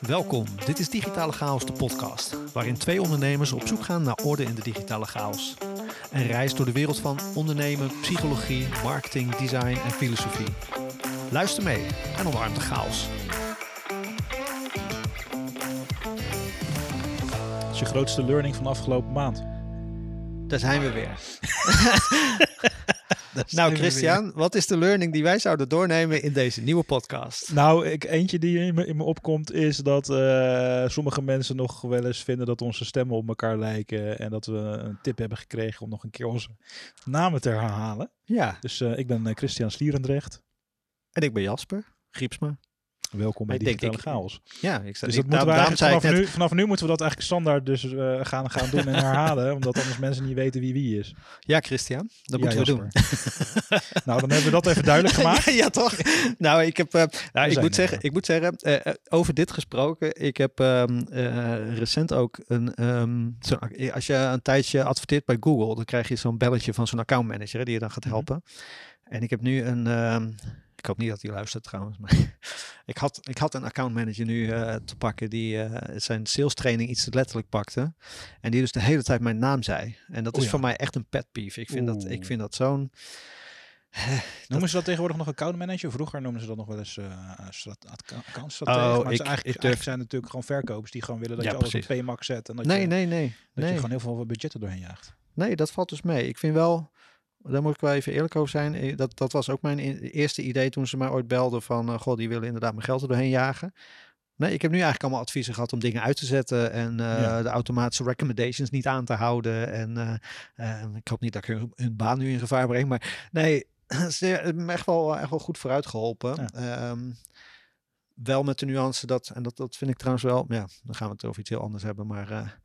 Welkom, dit is Digitale Chaos, de podcast, waarin twee ondernemers op zoek gaan naar orde in de digitale chaos. Een reis door de wereld van ondernemen, psychologie, marketing, design en filosofie. Luister mee en omarm de chaos. Wat is je grootste learning van de afgelopen maand? Daar zijn we weer. nou, Christian, wat is de learning die wij zouden doornemen in deze nieuwe podcast? Nou, ik, eentje die in me, in me opkomt is dat eh, sommige mensen nog wel eens vinden dat onze stemmen op elkaar lijken. En dat we een tip hebben gekregen om nog een keer onze namen te herhalen. Ja, Dus eh, ik ben eh, Christian Slierendrecht. en ik ben Jasper Griepsma. Welkom bij denk Digitale ik- Chaos. Ja, ik zei, Dus dat ik, moeten we vanaf, net, nu, vanaf nu moeten we dat eigenlijk standaard dus eh, gaan, gaan doen en herhalen. omdat anders mensen niet weten wie wie is. ja Christian, dat Ja, moeten we doen. Nou, dan hebben we dat even duidelijk gemaakt. Ja, ja, toch? nou, ik heb. eh, nou, ik, moet zeggen, ik moet zeggen, over dit gesproken. Ik heb ehm, eh, recent ook een. ehm, ac- als je een tijdje adverteert bij Google, dan krijg je zo'n belletje van zo'n accountmanager hè, die je dan gaat Mhm. helpen. En ik heb nu een. ehm, ik hoop niet dat hij luistert trouwens. Maar ik, had, ik had een accountmanager nu eh, te pakken die eh, zijn sales training iets te letterlijk pakte. En die dus de hele tijd mijn naam zei. En dat Oeh, is ja. voor mij echt een pet peeve. Ik vind, dat, ik vind dat zo'n. Noemen ze dat tegenwoordig nog account manager? Vroeger noemen ze dat nog wel eens eh strat- account- accountstratege. Oh, maar ik- eigenlijk, ik durf- eigenlijk zijn natuurlijk gewoon verkopers die gewoon willen dat Ja, je alles op PMAX zet. En dat, Nee, je, nee, nee. dat nee. je gewoon heel veel budgetten doorheen jaagt. Nee, dat valt dus mee. Ik vind wel, daar moet ik wel even eerlijk over zijn. eh, Dat, dat was ook mijn eerste idee toen ze mij ooit belden van, eh, goh, die willen inderdaad mijn geld er doorheen jagen. Nee, ik heb nu eigenlijk allemaal adviezen gehad om dingen uit te zetten en eh, Ja. de automatische recommendations niet aan te houden. En ik hoop niet dat ik hun, hun baan nu in gevaar breng, maar nee, ze hebben me echt wel, echt wel goed vooruit geholpen. Ja. Ehm, wel met de nuance dat, en dat, dat vind ik trouwens wel, ja, dan gaan we het over iets heel anders hebben, maar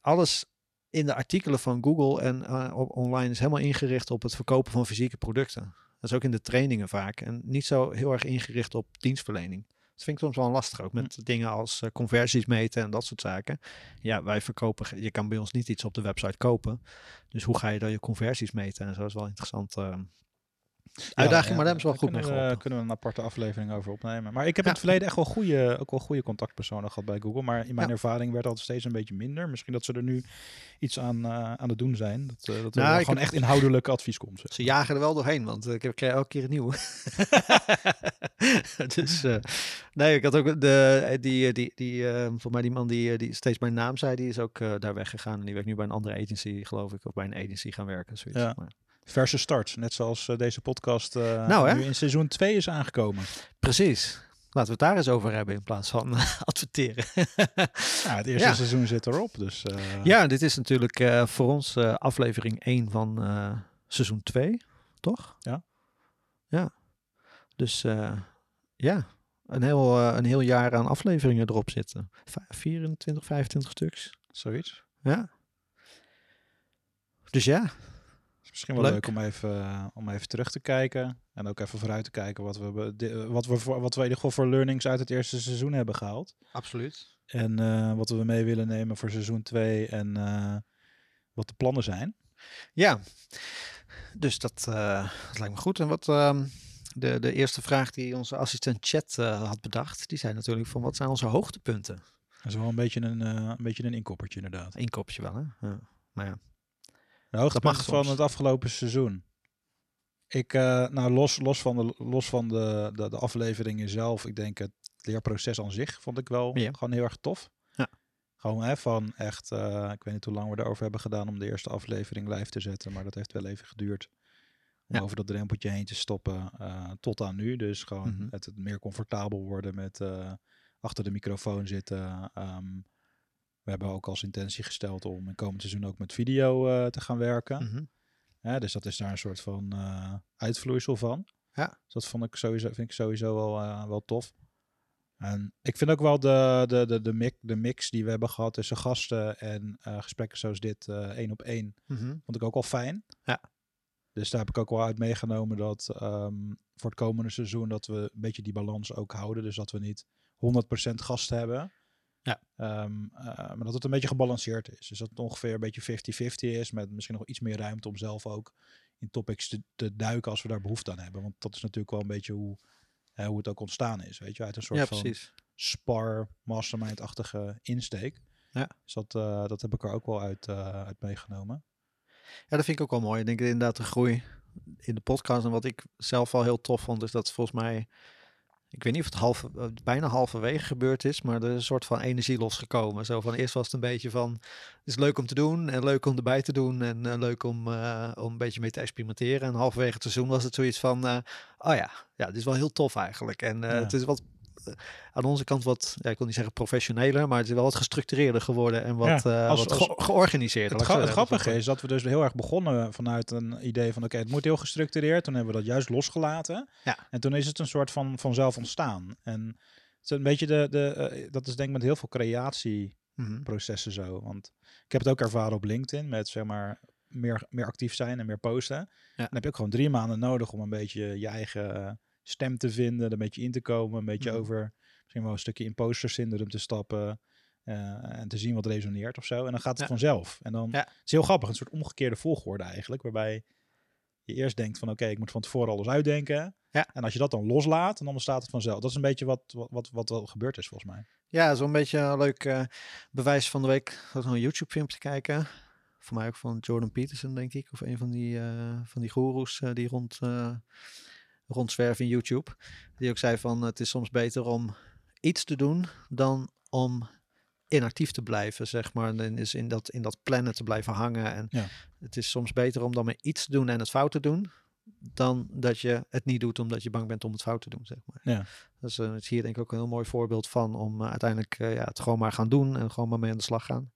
alles in de artikelen van Google en eh, op online is helemaal ingericht op het verkopen van fysieke producten. Dat is ook in de trainingen vaak. En niet zo heel erg ingericht op dienstverlening. Dat vind ik soms wel lastig ook met dingen als eh, conversies meten en dat soort zaken. Ja, wij verkopen, je kan bij ons niet iets op de website kopen. Dus hoe ga je dan je conversies meten? En zo is wel interessant. eh, uitdaging, maar daar hebben ze wel goed mee geholpen. kunnen we een aparte aflevering over opnemen. Maar ik heb in het verleden echt wel goede, ook wel goede contactpersonen gehad bij Google. Maar in mijn ervaring werd dat steeds een beetje minder. Misschien dat ze er nu iets aan, eh, aan het doen zijn. Dat, eh, dat er Nou, gewoon echt inhoudelijk advies komt. zeg. Ze jagen er wel doorheen, want eh, ik heb- krijg elke keer een nieuwe. dus nee, ik had ook de, die, die, die voor mij die man die, die steeds mijn naam zei, die is ook daar weggegaan. En die werkt nu bij een andere agency, geloof ik, of bij een agency gaan werken. Zoiets. Ja. Maar, Verse start, net zoals eh, deze podcast eh, Nou, nu in seizoen 2 is aangekomen. precies. Laten we het daar eens over hebben in plaats van eh, adverteren. Het eerste Ja. seizoen zit erop. Dus, ja, dit is natuurlijk voor ons aflevering 1 van seizoen 2, toch? Ja. Ja. Dus ja, een heel, een heel jaar aan afleveringen erop zitten. Va- 24, 25 stuks. Zoiets. Ja. Dus ja, is misschien wel Leuk. leuk, om, even, eh, om even terug te kijken. En ook even vooruit te kijken wat we, di- wat we, voor, wat we in ieder geval voor learnings uit het eerste seizoen hebben gehaald. absoluut. En eh, wat we mee willen nemen voor seizoen 2 en eh, wat de plannen zijn. Ja, dus dat, eh, dat lijkt me goed. En wat ehm, de, de eerste vraag die onze assistent chat eh, had bedacht, die zei natuurlijk van wat zijn onze hoogtepunten? Dat is wel een beetje een, eh, een, beetje een inkoppertje inderdaad. Inkopje wel, hè? Ja. Maar ja. De hoogtepunt van het afgelopen seizoen. Ik, eh, nou, los, los van, de, los van de, de, de afleveringen zelf, ik denk het leerproces aan zich vond ik wel Ja. gewoon heel erg tof. Ja. Gewoon hè, van echt, eh, ik weet niet hoe lang we erover hebben gedaan om de eerste aflevering live te zetten, maar dat heeft wel even geduurd. Om Ja. over dat drempeltje heen te stoppen eh, tot aan nu. Dus gewoon Mhm. het, het meer comfortabel worden met achter de microfoon zitten. Ehm, we hebben ook als intentie gesteld om in komend seizoen ook met video eh, te gaan werken. Mhm. Dus dat is daar een soort van eh, uitvloeisel van. Ja. Dus dat vond ik sowieso, vind ik sowieso wel, eh, wel tof. En ik vind ook wel de, de, de, de, mix, de mix die we hebben gehad tussen gasten en gesprekken zoals dit, één op één, Mhm. vond ik ook wel fijn. Ja. Dus daar heb ik ook wel uit meegenomen dat ehm, voor het komende seizoen dat we een beetje die balans ook houden. Dus dat we niet 100% gasten hebben. Ja. Ehm, eh, maar dat het een beetje gebalanceerd is. Dus dat het ongeveer een beetje 50-50 is. Met misschien nog iets meer ruimte om zelf ook in topics te, te duiken als we daar behoefte aan hebben. Want dat is natuurlijk wel een beetje hoe, hè, hoe het ook ontstaan is. Weet je, uit een soort Ja, van spar, mastermind-achtige insteek. Ja. Dus dat, eh, dat heb ik er ook wel uit, eh, uit meegenomen. Ja, dat vind ik ook wel mooi. Ik denk inderdaad de groei in de podcast. En wat ik zelf wel heel tof vond, is dat volgens mij... Ik weet niet of het halve, eh, bijna halverwege gebeurd is, maar er is een soort van energie losgekomen. Zo van eerst was het een beetje van, het is leuk om te doen en leuk om erbij te doen en eh, leuk om, eh, om een beetje mee te experimenteren. En halverwege het seizoen was het zoiets van, oh ja, ja, dit is wel heel tof eigenlijk. En Ja. het is wat aan onze kant wat, ja, ik wil niet zeggen professioneler, maar het is wel wat gestructureerder geworden en wat, Ja, eh, als- wat als- ge- georganiseerder. Het, grappige is dat we dus heel erg begonnen vanuit een idee van oké, het moet heel gestructureerd. Toen hebben we dat juist losgelaten. Ja. En toen is het een soort van vanzelf ontstaan. En het is een beetje de, de eh, dat is denk ik met heel veel creatieprocessen Mhm. zo. Want ik heb het ook ervaren op LinkedIn met zeg maar meer, meer actief zijn en meer posten. Dan heb je ook gewoon drie maanden nodig om een beetje je eigen eh, stem te vinden, een beetje in te komen, een beetje Mhm. over misschien wel een stukje imposter syndroom te stappen. eh, en te zien wat resoneert of zo. En dan gaat het Ja. vanzelf. En dan Ja. het is heel grappig, een soort omgekeerde volgorde eigenlijk. Waarbij je eerst denkt van oké, ik moet van tevoren alles uitdenken. Ja. En als je dat dan loslaat, dan ontstaat het vanzelf. Dat is een beetje wat, wat, wat, wat wel gebeurd is volgens mij. Ja, zo'n beetje een leuk eh, bewijs van de week. Ik zat nog een YouTube-filmpje kijken. Voor mij ook van Jordan Peterson, denk ik. Of een van die, eh van die goeroes die rond, rondzwerven in YouTube. Die ook zei van het is soms beter om iets te doen dan om inactief te blijven, zeg maar. En dus in dat, in dat plannen te blijven hangen. En Ja. het is soms beter om dan maar iets te doen en het fout te doen. Dan dat je het niet doet omdat je bang bent om het fout te doen, zeg maar. Ja. Dus eh, het is hier denk ik ook een heel mooi voorbeeld van om eh, uiteindelijk eh, ja, het gewoon maar gaan doen en gewoon maar mee aan de slag gaan.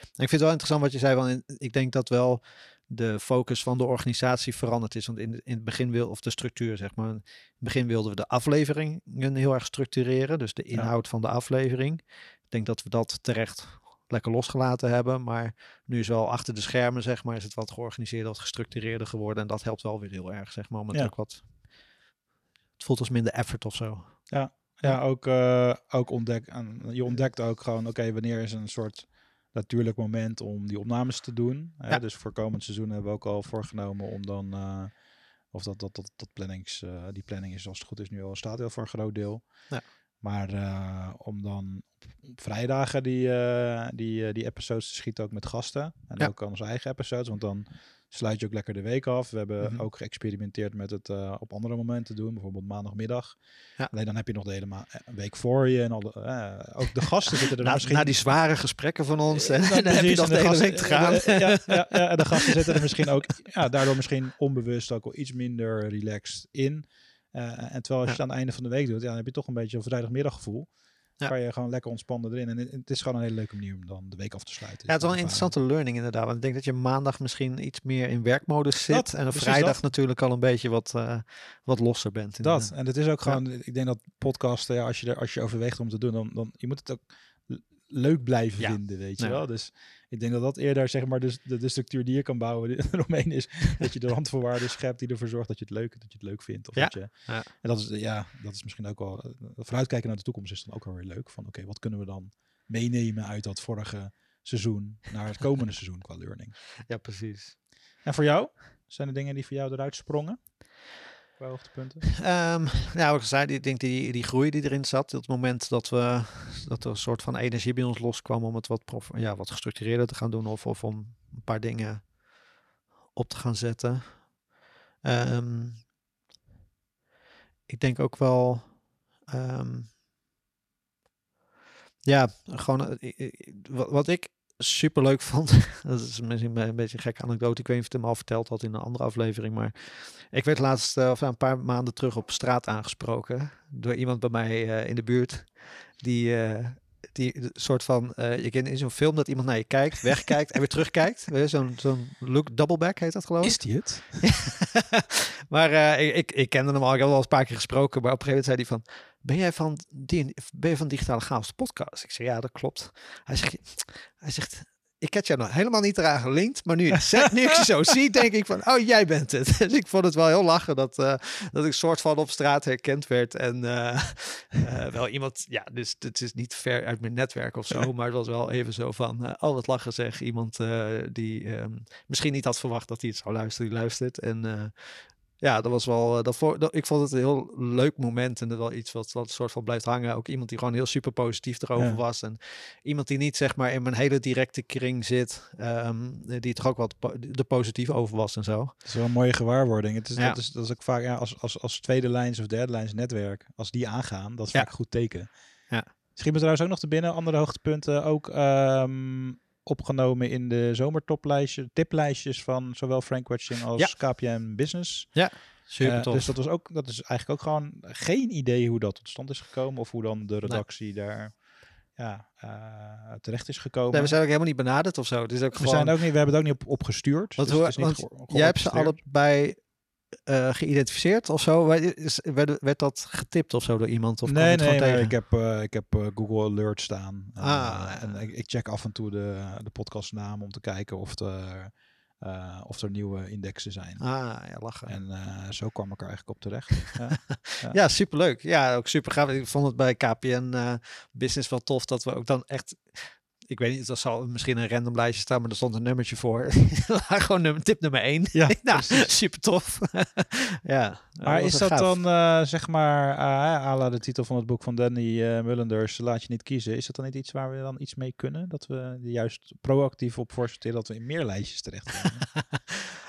En ik vind het wel interessant wat je zei, want ik denk dat wel de focus van de organisatie veranderd is. Want in, in het begin wil, of de structuur zeg maar, in het begin wilden we de afleveringen heel erg structureren, dus de inhoud van de aflevering. Ik denk dat we dat terecht lekker losgelaten hebben, maar nu is wel achter de schermen zeg maar, is het wat georganiseerder, wat gestructureerder geworden en dat helpt wel weer heel erg zeg maar, om het Ja. ook wat, het voelt als minder effort of zo. Ja, ook, eh, ook ontdek, en je ontdekt ook gewoon, oké, wanneer is een soort natuurlijk moment om die opnames te doen. Hè? Ja. Dus voor komend seizoen hebben we ook al voorgenomen om dan, eh, of dat, dat, dat, dat plannings, eh, die planning is als het goed is nu al staat heel voor een groot deel. Ja. Maar eh, om dan op vrijdagen die, die, die episodes te schieten ook met gasten. En Ja. ook aan onze eigen episodes, want dan sluit je ook lekker de week af. We hebben Mhm. ook geëxperimenteerd met het eh, op andere momenten doen, bijvoorbeeld maandagmiddag. Ja. Alleen dan heb je nog de hele eh, week voor je en al de, eh, ook de gasten zitten er Na, misschien... na die zware gesprekken van ons, en, Ja, dan heb je nog de hele gasten- week te gaan. Ja, ja, ja, en de gasten zitten er misschien ook ja, daardoor misschien onbewust ook wel iets minder relaxed in. En terwijl als je het aan het einde van de week doet, ja, dan heb je toch een beetje een vrijdagmiddaggevoel. Ja. Kan je gewoon lekker ontspannen erin. En het- is gewoon een hele leuke manier om dan de week af te sluiten. Ja, het is wel een interessante learning inderdaad. Want ik denk dat je maandag misschien iets meer in werkmodus zit. Dat, en op vrijdag dat. natuurlijk al een beetje wat, eh, wat losser bent. in Dat. de- En het is ook gewoon, ik denk dat podcasten, ja, als, je er, als je overweegt om te doen, dan, dan je moet het ook leuk blijven Ja. vinden, weet je Ja. wel. Dus ik denk dat dat eerder, zeg maar, dus de, de structuur die je kan bouwen eromheen is, dat je de randvoorwaarden schept die ervoor zorgt dat je het leuk, dat je het leuk vindt. Of Ja. dat je. En dat is, ja, dat is misschien ook wel, eh, vooruitkijken naar de toekomst is dan ook wel weer leuk. Van oké, wat kunnen we dan meenemen uit dat vorige seizoen naar het komende seizoen qua learning. ja, precies. En voor jou? Zijn er dingen die voor jou eruit sprongen? Qua hoogtepunten? Wat ik zei, denk die, die groei die erin zat. Het moment dat, we, dat er een soort van energie bij ons loskwam om het wat, ja, wat gestructureerder te gaan doen. Of, of om een paar dingen op te gaan zetten. Ehm, ik denk ook wel. ehm, ja, gewoon. eh, Wat, wat ik super leuk vond. dat is misschien een beetje een gekke anekdote. Ik weet niet of ik het hem al verteld had in een andere aflevering. Maar ik werd laatst, eh, of een paar maanden terug op straat aangesproken. Door iemand bij mij eh, in de buurt. Die. eh, die soort van, eh, je kent in zo'n film dat iemand naar je kijkt, wegkijkt en weer terugkijkt. Zo'n zo'n look double back heet dat geloof ik. die het? maar ik, ik, ik kende hem al, ik had al een paar keer gesproken, maar op een gegeven moment zei hij van, ben jij van, die, ben je van Digitale Chaos podcast? Ik zei, ja, dat klopt. Hij zegt, hij zegt ik had jou nog helemaal niet eraan gelinkt, maar nu, zeg- nu ik je zo zie, denk ik van, oh, jij bent het. Dus ik vond het wel heel lachen dat, eh, dat ik soort van op straat herkend werd. En eh, eh, wel iemand, ja, dus het is niet ver uit mijn netwerk of zo, maar het was wel even zo van, oh, wat lachen zeg. Iemand die ehm, misschien niet had verwacht dat hij het zou luisteren, die luistert. En ja, dat was wel. eh, Dat vo- dat, ik vond het een heel leuk moment en dat wel iets wat, wat soort van blijft hangen. Ook iemand die gewoon heel super positief erover Ja. was. En iemand die niet zeg maar in mijn hele directe kring zit, ehm, die toch ook wat po- er positief over was en zo. Het is wel een mooie gewaarwording. Het is, Ja. dat, is, dat is ook vaak ja, als, als, als tweede lijns of derde lijns netwerk. Als die aangaan, dat is Ja. vaak een goed teken. Ja. Schiet me trouwens ook nog te binnen. Andere hoogtepunten ook ehm, opgenomen in de zomertoplijstjes, tiplijstjes van zowel Frank Watching als Ja. KPM Business. Super Eh, tof. dus dat was ook, dat is eigenlijk ook gewoon geen idee hoe dat tot stand is gekomen of hoe dan de redactie daar ja, eh, terecht is gekomen. nee, we zijn ook helemaal niet benaderd of zo. Het is ook We gewoon. zijn ook niet, we hebben het ook niet op, opgestuurd. Want dus hoe- het is niet want jij hebt ze allebei eh, geïdentificeerd of zo? Is, werd, werd dat getipt of zo door iemand? Of nee, nee, tegen? ik heb, eh, ik heb eh, Google Alert staan. En, Ah, ja. en ik, ik check af en toe de, de podcastnaam om te kijken of of er nieuwe indexen zijn. Ah, ja, lachen. En zo kwam ik er eigenlijk op terecht. ja. Ja, superleuk. Ja, ook super gaaf. Ik vond het bij KPN Business wel tof dat we ook dan echt... Ik weet niet, dat zal misschien een random lijstje staan, maar er stond een nummertje voor. Gewoon nummer, tip nummer één. Ja, nou, super tof. ja. Maar is dat gaaf. dan, eh, zeg maar, uh, à la de titel van het boek van Danny eh, Mullenders, Laat je niet kiezen. Is dat dan niet iets waar we dan iets mee kunnen? Dat we juist proactief op voorsorteren dat we in meer lijstjes terechtkomen?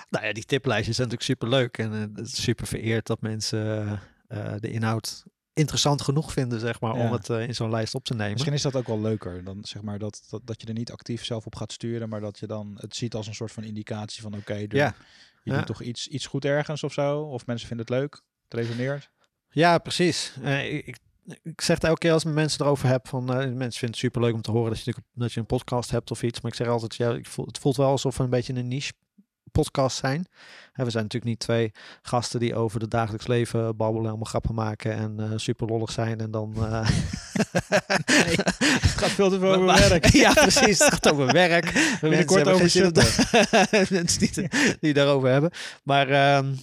Nou ja, die tiplijstjes zijn natuurlijk super leuk. En is super vereerd dat mensen de inhoud interessant genoeg vinden, zeg maar, om het eh, in zo'n lijst op te nemen. Misschien is dat ook wel leuker. Dan zeg maar dat, dat, dat je er niet actief zelf op gaat sturen, maar dat je dan het ziet als een soort van indicatie van oké, Ja. je Ja. doet toch iets, iets goed ergens of zo. Of mensen vinden het leuk. Het resoneert. Ja, precies. Eh, ik, ik, zeg het elke keer als ik mensen erover heb van eh, mensen vinden het super leuk om te horen dat je, dat je een podcast hebt of iets. Maar ik zeg altijd, ja, ik voel, het voelt wel alsof we een beetje een niche podcast zijn. Hè, we zijn natuurlijk niet twee gasten die over het dagelijks leven babbelen, allemaal grappen maken en eh, super lollig zijn en dan. eh, Nee, het gaat veel te veel over Maar- werk. ja, precies. Het gaat over werk. Mensen hebben over geen zin om- Mensen die, die daarover hebben. Maar ehm,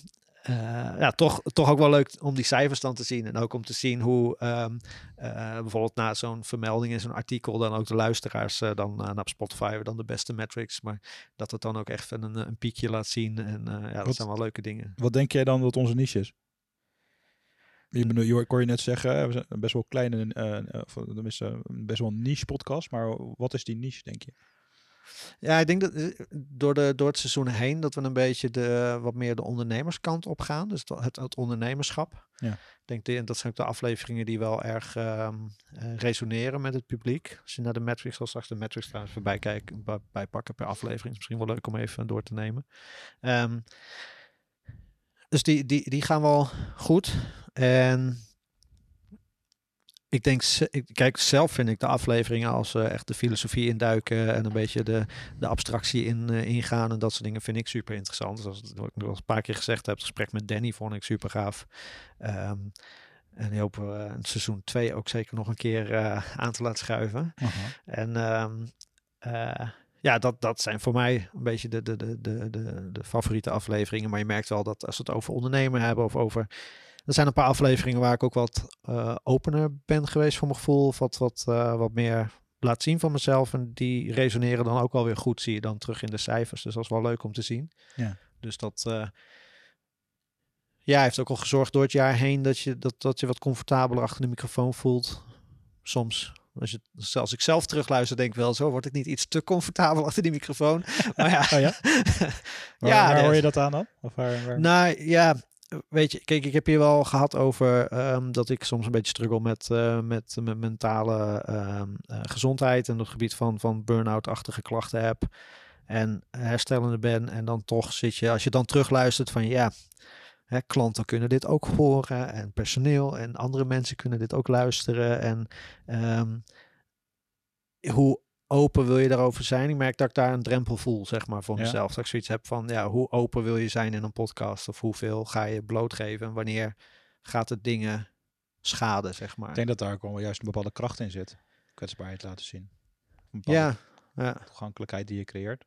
eh, ja, toch, toch ook wel leuk om die cijfers dan te zien. En ook om te zien hoe ehm, eh, bijvoorbeeld na zo'n vermelding in zo'n artikel dan ook de luisteraars eh, dan naar Spotify hebben dan de beste metrics. Maar dat het dan ook echt een, een piekje laat zien. En ja, dat Wat- zijn wel leuke dingen. Wat denk jij dan dat onze niche is? Je, bedoel, je, ik hoor je net zeggen, we zijn best wel kleine, of best wel een niche podcast. Maar wat is die niche, denk je? Ja, ik denk dat eh, door, de, door het seizoen heen dat we een beetje de, wat meer de ondernemerskant op gaan. Dus het, het ondernemerschap. Ja. Ik denk de, dat zijn ook de afleveringen die wel erg ehm, eh, resoneren met het publiek. Als je naar de metrics, zal straks de metrics trouwens voorbij kijken, bij, bij pakken per aflevering. Is misschien wel leuk om even door te nemen. Ehm, dus die, die, die gaan wel goed. En ik denk, kijk, zelf vind ik de afleveringen als ze echt de filosofie induiken en een beetje de, de abstractie in, eh, ingaan en dat soort dingen vind ik super interessant. Dus als, wat ik nog een paar keer gezegd heb, het gesprek met Danny vond ik super gaaf. Ehm, en die hopen we in seizoen 2 ook zeker nog een keer eh, aan te laten schuiven. En ehm, eh, ja, dat, dat zijn voor mij een beetje de, de, de, de, de, de favoriete afleveringen. Maar je merkt wel dat als we het over ondernemen hebben of over... Er zijn een paar afleveringen waar ik ook wat eh, opener ben geweest voor mijn gevoel. Of wat, wat, eh, wat meer laat zien van mezelf. En die resoneren dan ook wel weer goed, zie je dan terug in de cijfers. Dus dat is wel leuk om te zien. Ja. Dus dat... eh, ja, heeft ook al gezorgd door het jaar heen dat je, dat, dat je wat comfortabeler achter de microfoon voelt. Soms. Als, je, als ik zelf terugluister, denk ik wel, zo word ik niet iets te comfortabel achter die microfoon. Maar ja, Oh ja? Waar, Ja, waar nee. hoor je dat aan dan? Of waar, waar? nou ja, weet je, kijk, ik heb hier wel gehad over ehm, dat ik soms een beetje struggle met, eh, met mijn mentale ehm, eh, gezondheid en het gebied van, van burn-out-achtige klachten heb. En herstellende ben. En dan toch zit je, als je dan terugluistert van ja, hè, klanten kunnen dit ook horen. En personeel en andere mensen kunnen dit ook luisteren. En ehm, hoe open wil je daarover zijn? Ik merk dat ik daar een drempel voel, zeg maar, voor Ja. mezelf. Dat ik zoiets heb van, ja, hoe open wil je zijn in een podcast? Of hoeveel ga je blootgeven? En wanneer gaat het dingen schaden, zeg maar? Ik denk dat daar ook wel juist een bepaalde kracht in zit. Kwetsbaarheid laten zien. Een bepaalde ja, ja, toegankelijkheid die je creëert.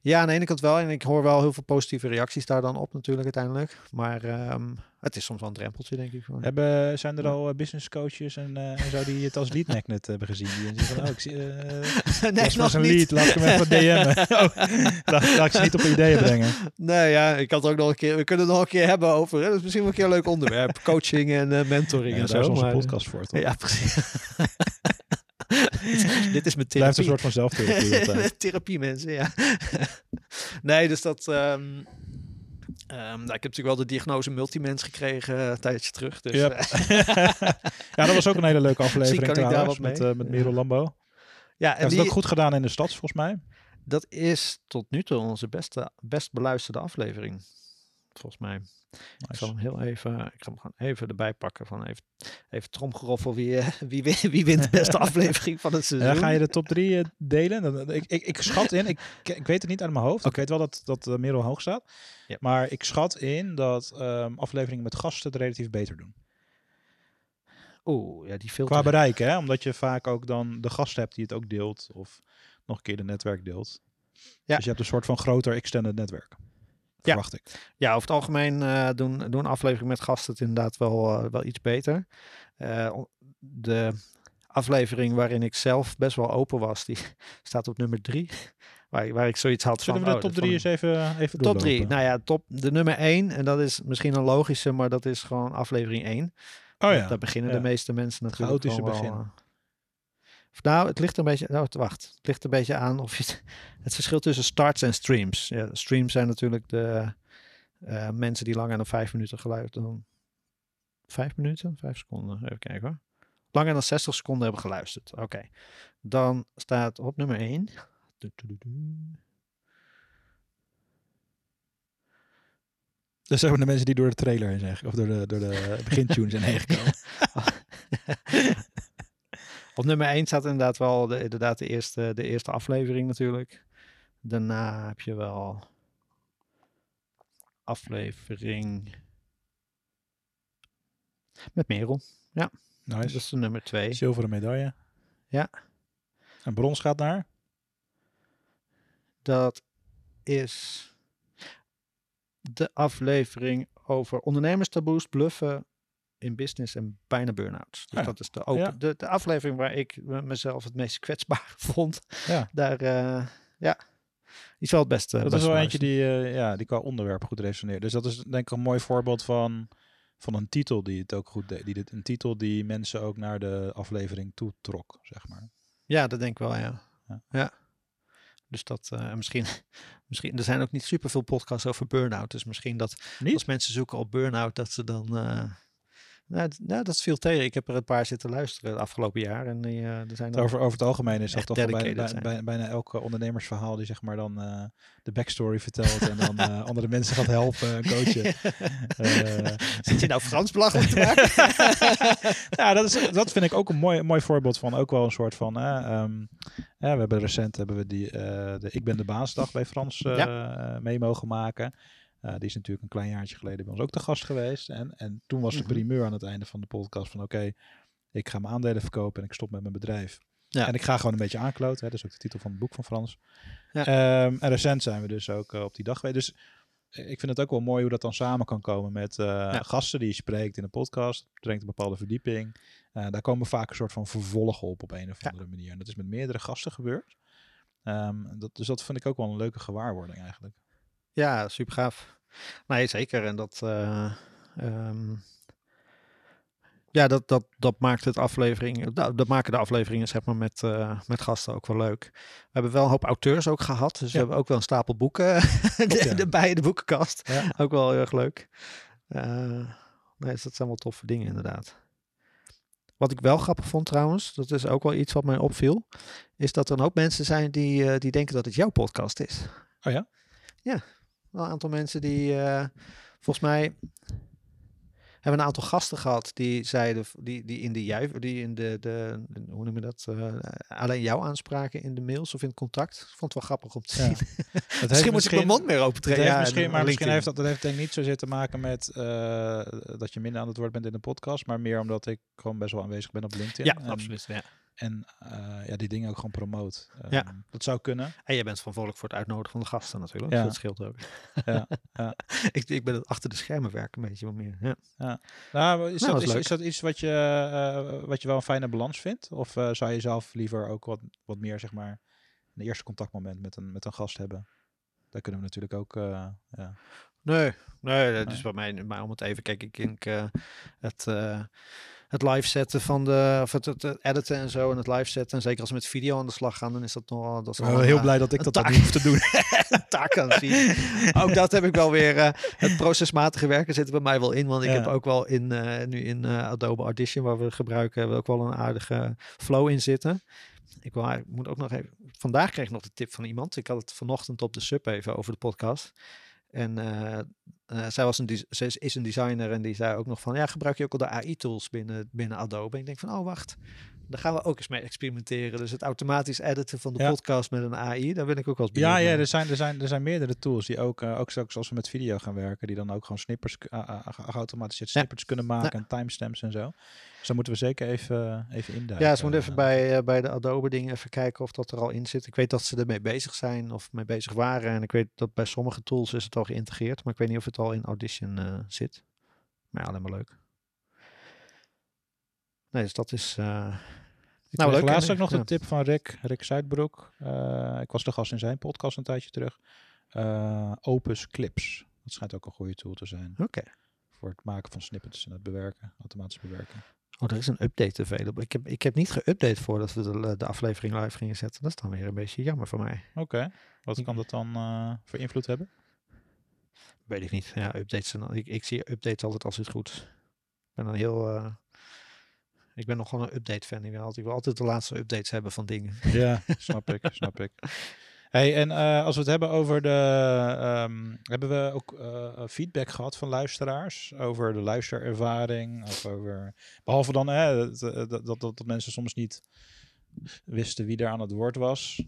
Ja, aan de ene kant wel. En ik hoor wel heel veel positieve reacties daar dan op natuurlijk uiteindelijk. Maar ehm, het is soms wel een drempeltje, denk ik. gewoon. Hebben, zijn er al eh, business coaches en, eh, en zo die het als lead magnet hebben gezien? Die zeggen van, oh, ik zie, eh nee, is nog een niet. lead, laat ik hem even DM'en. oh, laat, laat ik ze niet op ideeën brengen. Nee, ja, ik had ook nog een keer. We kunnen het nog een keer hebben over. Hè? Dat is misschien wel een keer een leuk onderwerp. Coaching en eh, mentoring Ja, en daar is zo. onze maar- podcast voor, toch? Ja, precies. Dit is mijn Het blijft een soort van zelftherapie therapie, mensen, ja. nee, dus dat. nou, ik heb natuurlijk wel de diagnose multimens gekregen eh, een tijdje terug. Dus, Yep. eh, ja, dat was ook een hele leuke aflevering kan ik daar trouwens, met, eh, met Ja. Merel Lambo. ja, en die, het ook goed gedaan in de stad, volgens mij. dat is tot nu toe onze beste, best beluisterde aflevering. Volgens mij. Ik zal hem heel even, ik ga hem gewoon even erbij pakken. Van even, even tromgeroffel wie, eh, wie, win- wie wint de beste aflevering van het seizoen. Ja, ga je de top drie eh, delen? Ik, ik, ik schat in, ik, ik weet het niet uit mijn hoofd. Ik weet wel dat, dat eh, Merel hoog staat. Maar ik schat in dat ehm, afleveringen met gasten het relatief beter doen. Oeh, ja, die filter. Qua bereik, hè? Omdat je vaak ook dan de gast hebt die het ook deelt. Of nog een keer de netwerk deelt. Ja. Dus je hebt een soort van groter extended netwerk. Ja. Verwacht ik. Ja, over het algemeen eh, doen, doen afleveringen met gasten het inderdaad wel, eh, wel iets beter. Eh, de aflevering waarin ik zelf best wel open was, die staat op nummer drie. Waar, waar ik zoiets had Zullen van... we de oh, top dat drie vond eens ik- even, even Top drie. Nou ja, top, de nummer één. En dat is misschien een logische, maar dat is gewoon aflevering één. Oh ja. Daar beginnen ja. de meeste mensen natuurlijk Chaotische gewoon wel, begin. Of nou, het ligt een beetje... Nou, wacht. Het ligt een beetje aan of je... Het, het verschil tussen starts en streams. Ja, streams zijn natuurlijk de eh, mensen die langer dan vijf minuten geluid doen. Vijf minuten? Vijf seconden. Even kijken hoor. Langer dan 60 seconden hebben geluisterd. Oké. Dan staat op nummer 1. Dat zijn de mensen die door de trailer heen zijn, of door de, door de begintune zijn heen gekomen. Op nummer 1 staat inderdaad wel de, inderdaad de, eerste, de eerste aflevering natuurlijk. Daarna heb je wel aflevering met Merel. Dat Nice. is de nummer 2. Zilveren medaille. Ja. En brons gaat naar? Dat is de aflevering over ondernemerstaboes, bluffen in business en bijna burn-outs. Dus Ja. dat is de, open, Ja. de, de aflevering waar ik me- mezelf het meest kwetsbaar vond. Ja. Daar, eh, ja, die is wel het beste. Dat is wel eentje die, eh, ja, die qua onderwerp goed resoneert. Dus dat is denk ik een mooi voorbeeld van, van een titel die het ook goed deed. Die dit, een titel die mensen ook naar de aflevering toe trok, zeg maar. Ja, dat denk ik wel, ja. Ja. Dus dat eh, misschien, misschien, er zijn ook niet superveel podcasts over burn-out. Dus misschien dat Niet? als mensen zoeken op burn-out, dat ze dan. Nou, nou, dat viel tegen. Ik heb er een paar zitten luisteren het afgelopen jaar. En die, eh, er zijn er Over, over het algemeen is dat toch bijna, bijna, zijn. bijna elk eh, ondernemersverhaal die zeg maar dan eh, de backstory vertelt en dan eh, andere mensen gaat helpen en coachen. Eh, Zit je nou Frans belachelijk te maken? ja, dat, is, dat vind ik ook een mooi, mooi voorbeeld van ook wel een soort van. eh, ehm, eh, we hebben recent hebben we die, eh, de Ik ben de baasdag bij Frans eh, mee mogen maken. Eh, die is natuurlijk een klein jaartje geleden bij ons ook te gast geweest. En, en toen was de Mhm. primeur aan het einde van de podcast van oké, ik ga mijn aandelen verkopen en ik stop met mijn bedrijf. Ja. En ik ga gewoon een beetje aankloten. Hè, dat is ook de titel van het boek van Frans. Ja. Ehm, en recent zijn we dus ook eh, op die dag geweest. Dus eh, ik vind het ook wel mooi hoe dat dan samen kan komen met gasten die je spreekt in een podcast. Brengt een bepaalde verdieping. Daar komen vaak een soort van vervolgen op op een of Ja. andere manier. En dat is met meerdere gasten gebeurd. Ehm, dat, dus dat vind ik ook wel een leuke gewaarwording eigenlijk. Ja, super gaaf. Nee, zeker. En dat, eh, ehm, ja, dat, dat, dat maakt het aflevering, dat, dat maken de afleveringen zeg maar met, eh, met gasten ook wel leuk. We hebben wel een hoop auteurs ook gehad, dus we Ja. hebben ook wel een stapel boeken ja. in de boekenkast. Ja. Ook wel heel erg leuk. Eh, nee, dus dat zijn wel toffe dingen inderdaad. Wat ik wel grappig vond trouwens, dat is ook wel iets wat mij opviel, is dat er een hoop mensen zijn die, die denken dat het jouw podcast is. Oh ja? Wel een aantal mensen die, eh, volgens mij, hebben een aantal gasten gehad die zeiden, die, die in de juif, die in de, de, hoe noem je dat, eh, alleen jou aanspraken in de mails of in het contact. Vond het wel grappig om te Ja. zien. Misschien moet ik mijn mond meer open trekken. Ja, misschien, en maar misschien heeft dat, dat heeft denk ik niet zozeer te maken met eh, dat je minder aan het woord bent in de podcast, maar meer omdat ik gewoon best wel aanwezig ben op LinkedIn. Ja, En, absoluut. Ja. En eh, ja, die dingen ook gewoon promoot. Ja. Ehm, Dat zou kunnen. En jij bent verantwoordelijk voor het uitnodigen van de gasten natuurlijk. Ja. Dus dat scheelt ook. Ja, ja. ik, ik ben het achter de schermen werken een beetje wat meer. Ja. Nou, is, Nou, dat, is dat iets wat je, eh, wat je wel een fijne balans vindt? Of eh, zou je zelf liever ook wat, wat meer, zeg maar, een eerste contactmoment met een, met een gast hebben? Daar kunnen we natuurlijk ook, ja. Nee, nee, dat Nee. is bij mij, maar om het even, kijk, ik denk het, het live zetten van de, of het, het, editen en zo en het live zetten. En zeker als we met video aan de slag gaan, dan is dat nogal, dat is Ik een, heel eh, blij dat ik dat niet hoef te doen. taak aan zien. Ook dat heb ik wel weer, eh, het procesmatige werken zit er bij mij wel in, want ik Ja. heb ook wel in, eh, nu in eh, Adobe Audition, waar we gebruiken, hebben we ook wel een aardige flow in zitten. Ik, wil, eigenlijk- moet ook nog even. Vandaag kreeg ik nog de tip van iemand. Ik had het vanochtend op de sub even over de podcast. En eh, eh, zij was een, is- is een designer en die zei ook nog van, ja, gebruik je ook al de AI-tools binnen, binnen Adobe? En ik denk van, oh wacht, daar gaan we ook eens mee experimenteren. Dus het automatisch editen van de Ja. podcast met een AI, daar ben ik ook wel eens Ja, benieuwd ja naar. er, zijn, er, zijn, er zijn meerdere tools die ook, eh, ook straks als we met video gaan werken, die dan ook gewoon snippers, uh, geautomatiseerd Ja. snippers kunnen maken en timestamps en zo. Dus daar moeten we zeker even, even induiken. Ja, ze moeten even Eh, bij, eh, bij de Adobe dingen even kijken of dat er al in zit. Ik weet dat ze ermee bezig zijn of mee bezig waren. En ik weet dat bij sommige tools is het al geïntegreerd. Maar ik weet niet of het al in Audition eh, zit. Maar ja, alleen maar leuk. Nee, dus dat is... eh, Ik Nou, leuk, laatst ook nog ja. de tip van Rick, Rick Zuidbroek. Eh, ik was de gast in zijn podcast een tijdje terug. Eh, Opus Clips. Dat schijnt ook een goede tool te zijn Oké. voor het maken van snippets en het bewerken, automatisch bewerken. Oh, er is een update available. Ik heb, ik heb niet geüpdate voordat we de, de aflevering live gingen zetten. Dat is dan weer een beetje jammer voor mij. Oké, wat kan dat dan eh, voor invloed hebben? Weet ik niet. Ja, updates. Ik, ik zie updates altijd als het goed. Ik ben dan heel... eh, ik ben nog gewoon een update fan. Ik wil altijd, ik wil altijd de laatste updates hebben van dingen. Ja, snap ik, snap ik. Hey, en eh, als we het hebben over de. ehm, hebben we ook eh, feedback gehad van luisteraars over de luisterervaring? Of over. Behalve dan hè, dat, dat, dat, dat, mensen soms niet wisten wie er aan het woord was.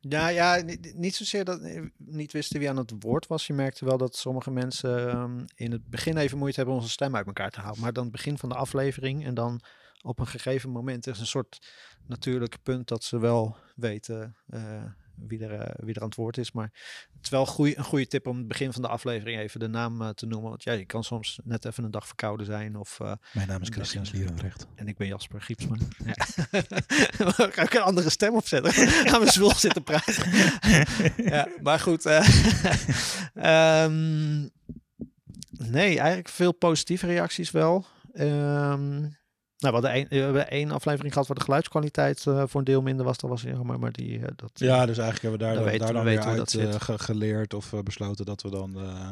Ja, ja niet, zozeer dat eh, niet wisten wie aan het woord was. Je merkte wel dat sommige mensen ehm, in het begin even moeite hebben onze stem uit elkaar te houden. Maar dan het begin van de aflevering en dan op een gegeven moment is een soort natuurlijk punt dat ze wel weten eh, wie, er, eh, wie er aan het woord is. Maar het is wel goeie, een goede tip om het begin van de aflevering even de naam eh, te noemen. Want ja, je kan soms net even een dag verkouden zijn of... Mijn naam is Christian Slierenrecht. en ik ben Jasper Giepsma. Ja. Ga ik een andere stem opzetten? Gaan we zwoel zitten praten? ja, maar goed. eh, ehm, nee, eigenlijk veel positieve reacties wel. Ehm, nou, we hadden, één, hebben één aflevering gehad waar de geluidskwaliteit eh, voor een deel minder was. Dat was jammer, maar die... eh, dat, Ja, dus eigenlijk hebben we daar, Dan weten daar we dan weten uit dat zit. eh, ge- geleerd of eh, besloten dat we dan eh,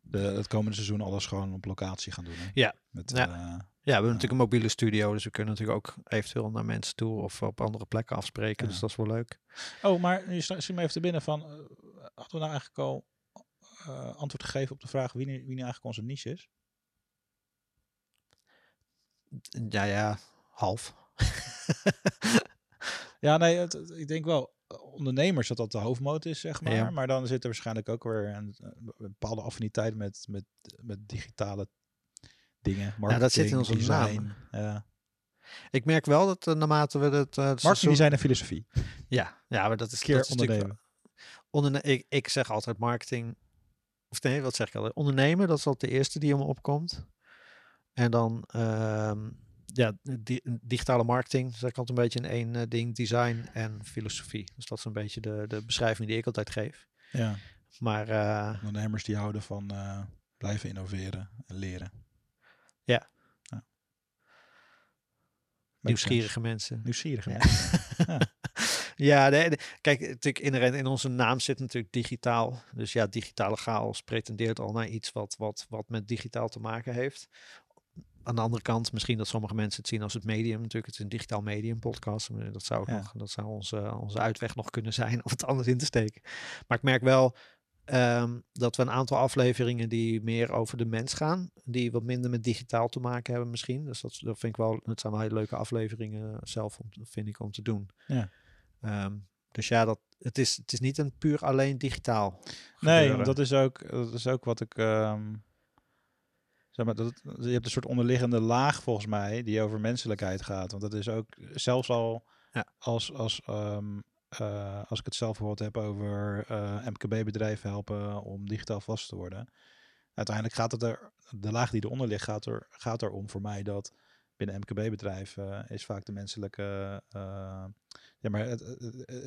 de, het komende seizoen alles gewoon op locatie gaan doen. Hè? Ja. Met, Ja. eh, Ja, we hebben natuurlijk een mobiele studio, dus we kunnen natuurlijk ook eventueel naar mensen toe of op andere plekken afspreken. Ja. Dus dat is wel leuk. Oh, maar je schiet me even te binnen van, eh, hadden we nou eigenlijk al eh, antwoord gegeven op de vraag wie nu, wie nu eigenlijk onze niche is? Ja, ja, half. Ja, nee, het- ik denk wel eh, ondernemers dat dat de hoofdmoot is, zeg maar. Ja. Maar dan zit er waarschijnlijk ook weer een, een bepaalde affiniteit met, met, met digitale dingen. Marketing, dat zit in onze naam. design. Ja. Ik merk wel dat eh, naarmate we het, eh, het Marketing, design en filosofie. Ja, ja, maar dat is, Keer dat is ondernemen. onderne ik, ik zeg altijd marketing. Of nee, wat zeg ik altijd? Ondernemen, dat is altijd de eerste die om opkomt. En dan ehm, ja, di- digitale marketing, zeg ik altijd een beetje in één eh, ding. Design en filosofie. Dus dat is een beetje de, de beschrijving die ik altijd geef. Ja. Maar eh, Ondernemers die houden van eh, blijven innoveren en leren. Ja. ja. nieuwsgierige mensen. Nieuwsgierige Ja. mensen. Ja, nee, nee. kijk, natuurlijk inherent in onze naam zit natuurlijk digitaal. Dus ja, digitale chaos pretendeert al naar iets wat, wat, wat met digitaal te maken heeft. Aan de andere kant, misschien dat sommige mensen het zien als het medium. Natuurlijk, het is een digitaal medium podcast. Eh, Dat zou, ook Ja. nog, dat zou onze, onze uitweg nog kunnen zijn om het anders in te steken. Maar ik merk wel ehm, dat we een aantal afleveringen die meer over de mens gaan. Die wat minder met digitaal te maken hebben misschien. Dus dat, dat vind ik wel, het zijn wel hele leuke afleveringen zelf, om, vind ik, om te doen. Ja. Ehm, dus ja, dat, het, is, het is niet een puur alleen digitaal. Nee, dat is ook, dat is ook wat ik. ehm, zeg maar, dat, je hebt een soort onderliggende laag volgens mij die over menselijkheid gaat. Want dat is ook zelfs al Ja. als, als, ehm, eh, als ik het zelf bijvoorbeeld heb over eh, MKB-bedrijven helpen om digitaal vast te worden. Uiteindelijk gaat het er, de laag die eronder ligt, gaat er, gaat er om voor mij dat binnen MKB-bedrijven is vaak de menselijke. Ja, maar het,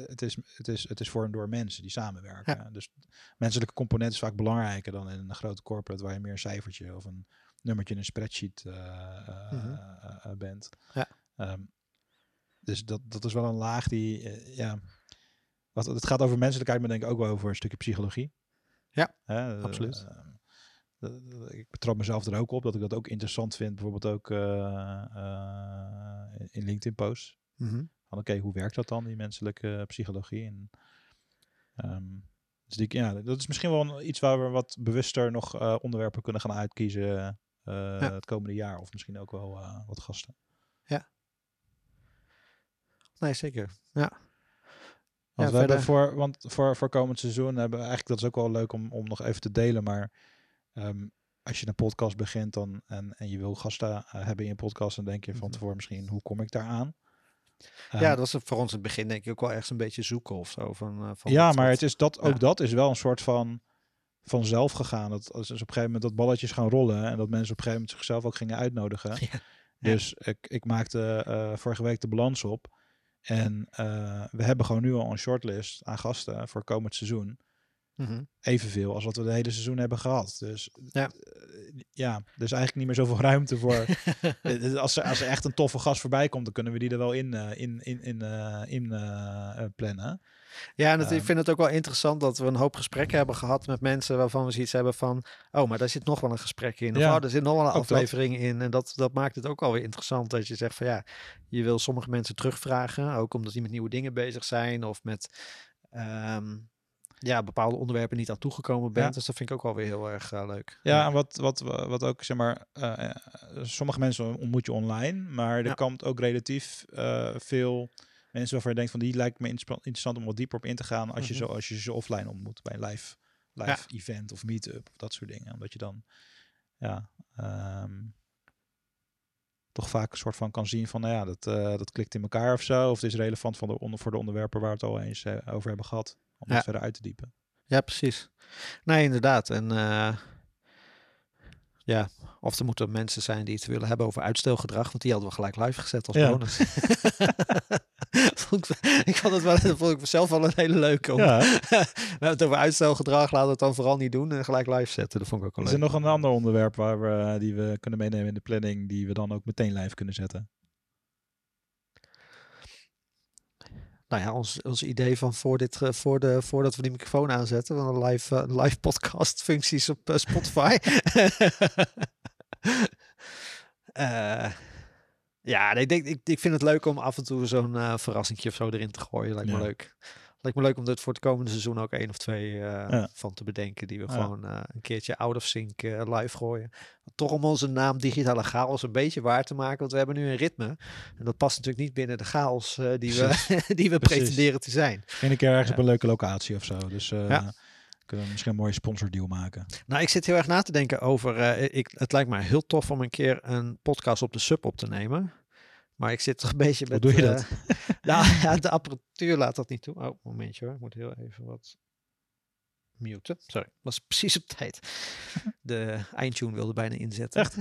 het, is, het, is, het is voor en door mensen die samenwerken. Dus menselijke component is vaak belangrijker dan in een grote corporate waar je meer een cijfertje of een nummertje in een spreadsheet eh, eh, Mhm. eh, bent. Ja. Ehm, dus dat, dat is wel een laag die, ja, wat, het gaat over menselijkheid, maar denk ik ook wel over een stukje psychologie. Ja, absoluut. ik betrap mezelf er ook op dat ik dat ook interessant vind, bijvoorbeeld ook in LinkedIn posts. Mhm. Van oké, hoe werkt dat dan, die menselijke psychologie? En, ehm, dus die, ja, dat is misschien wel iets waar we wat bewuster nog eh, onderwerpen kunnen gaan uitkiezen eh, het komende jaar. Of misschien ook wel eh, wat gasten. Nee, zeker. Ja. Want Ja, we hebben verder- voor, want voor, voor komend seizoen hebben we eigenlijk, dat is ook wel leuk om, om nog even te delen, maar ehm, als je een podcast begint dan, en, en je wil gasten eh, hebben in je podcast, dan denk je van Mhm. tevoren misschien, hoe kom ik daar aan? Ja, Ehm, dat was voor ons in het begin denk ik ook wel ergens een beetje zoeken of zo. Van, eh, van ja, maar het is dat, ook dat is wel een soort van vanzelf gegaan. Dat als dus op een gegeven moment dat balletjes gaan rollen en dat mensen op een gegeven moment zichzelf ook gingen uitnodigen. Ja. Dus ik, ik maakte eh, vorige week de balans op. En eh, we hebben gewoon nu al een shortlist aan gasten voor komend seizoen. Mhm. Evenveel als wat we de hele seizoen hebben gehad. Dus Ja. eh, ja, er is eigenlijk niet meer zoveel ruimte voor. Eh, als, er, als er echt een toffe gast voorbij komt, dan kunnen we die er wel in, eh, in, in, in, eh, in eh, eh, plannen. Ja, en het, ik Ehm. vind het ook wel interessant dat we een hoop gesprekken hebben gehad met mensen waarvan we zoiets hebben van, oh, maar daar zit nog wel een gesprek in. Of Ja, oh, er zit nog wel een dat. aflevering in. En dat, dat maakt het ook alweer interessant dat je zegt van ja, je wil sommige mensen terugvragen, ook omdat die met nieuwe dingen bezig zijn of met ehm, ja, bepaalde onderwerpen niet aan toegekomen bent. Ja. Dus dat vind ik ook wel weer heel erg eh, leuk. Ja, en wat, wat, wat ook, zeg maar, eh, eh, sommige mensen ontmoet je online, maar er Ja. komt ook relatief veel mensen waarvan je denkt van die lijkt me interessant om wat dieper op in te gaan als je, Mhm. zo, als je ze offline ontmoet bij een live, live event of meetup of dat soort dingen. Omdat je dan, ja, ehm, toch vaak een soort van kan zien van, nou ja, dat, dat klikt in elkaar of zo. Of het is relevant van de onder, voor de onderwerpen waar we het al eens over hebben gehad. Om Ja. dat verder uit te diepen. Ja, precies. Nee, inderdaad. En eh, ja, of er moeten mensen zijn die het willen hebben over uitstelgedrag, want die hadden we gelijk live gezet als Ja. bonus. Vond ik, ik vond het wel, dat vond ik zelf wel een hele leuke. Om, Ja, we hebben het over uitstelgedrag, laten we het dan vooral niet doen en gelijk live zetten. Dat vond ik ook wel Is leuk. er nog een ander onderwerp waar we, die we kunnen meenemen in de planning, die we dan ook meteen live kunnen zetten? Nou ja, ons, ons idee van voor dit, voor de, voordat we die microfoon aanzetten, van een live, eh, live podcast functies op eh, Spotify. Eh, ja, ik, denk, ik, ik vind het leuk om af en toe zo'n verrassingje of zo erin te gooien. Lijkt me Ja. leuk. Lijkt me leuk om dit voor het komende seizoen ook één of twee eh, Ja. van te bedenken. Die we gewoon eh, een keertje out of sync eh, live gooien. Toch om onze naam digitale chaos een beetje waar te maken. Want we hebben nu een ritme. En dat past natuurlijk niet binnen de chaos die, we, die we Precies. pretenderen te zijn. Misschien een keer ergens op een leuke locatie of zo. Dus Ja. kunnen we misschien een mooie sponsordeal maken. Nou, ik zit heel erg na te denken over. ik, het lijkt me heel tof om een keer een podcast op de sub op te nemen. Maar ik zit toch een beetje Hoe met. doe je eh, dat? nou, ja, de apparatuur laat dat niet toe. Oh, momentje hoor. Ik moet heel even wat muten. Sorry, was precies op tijd. De eindtune wilde bijna inzetten. Echt?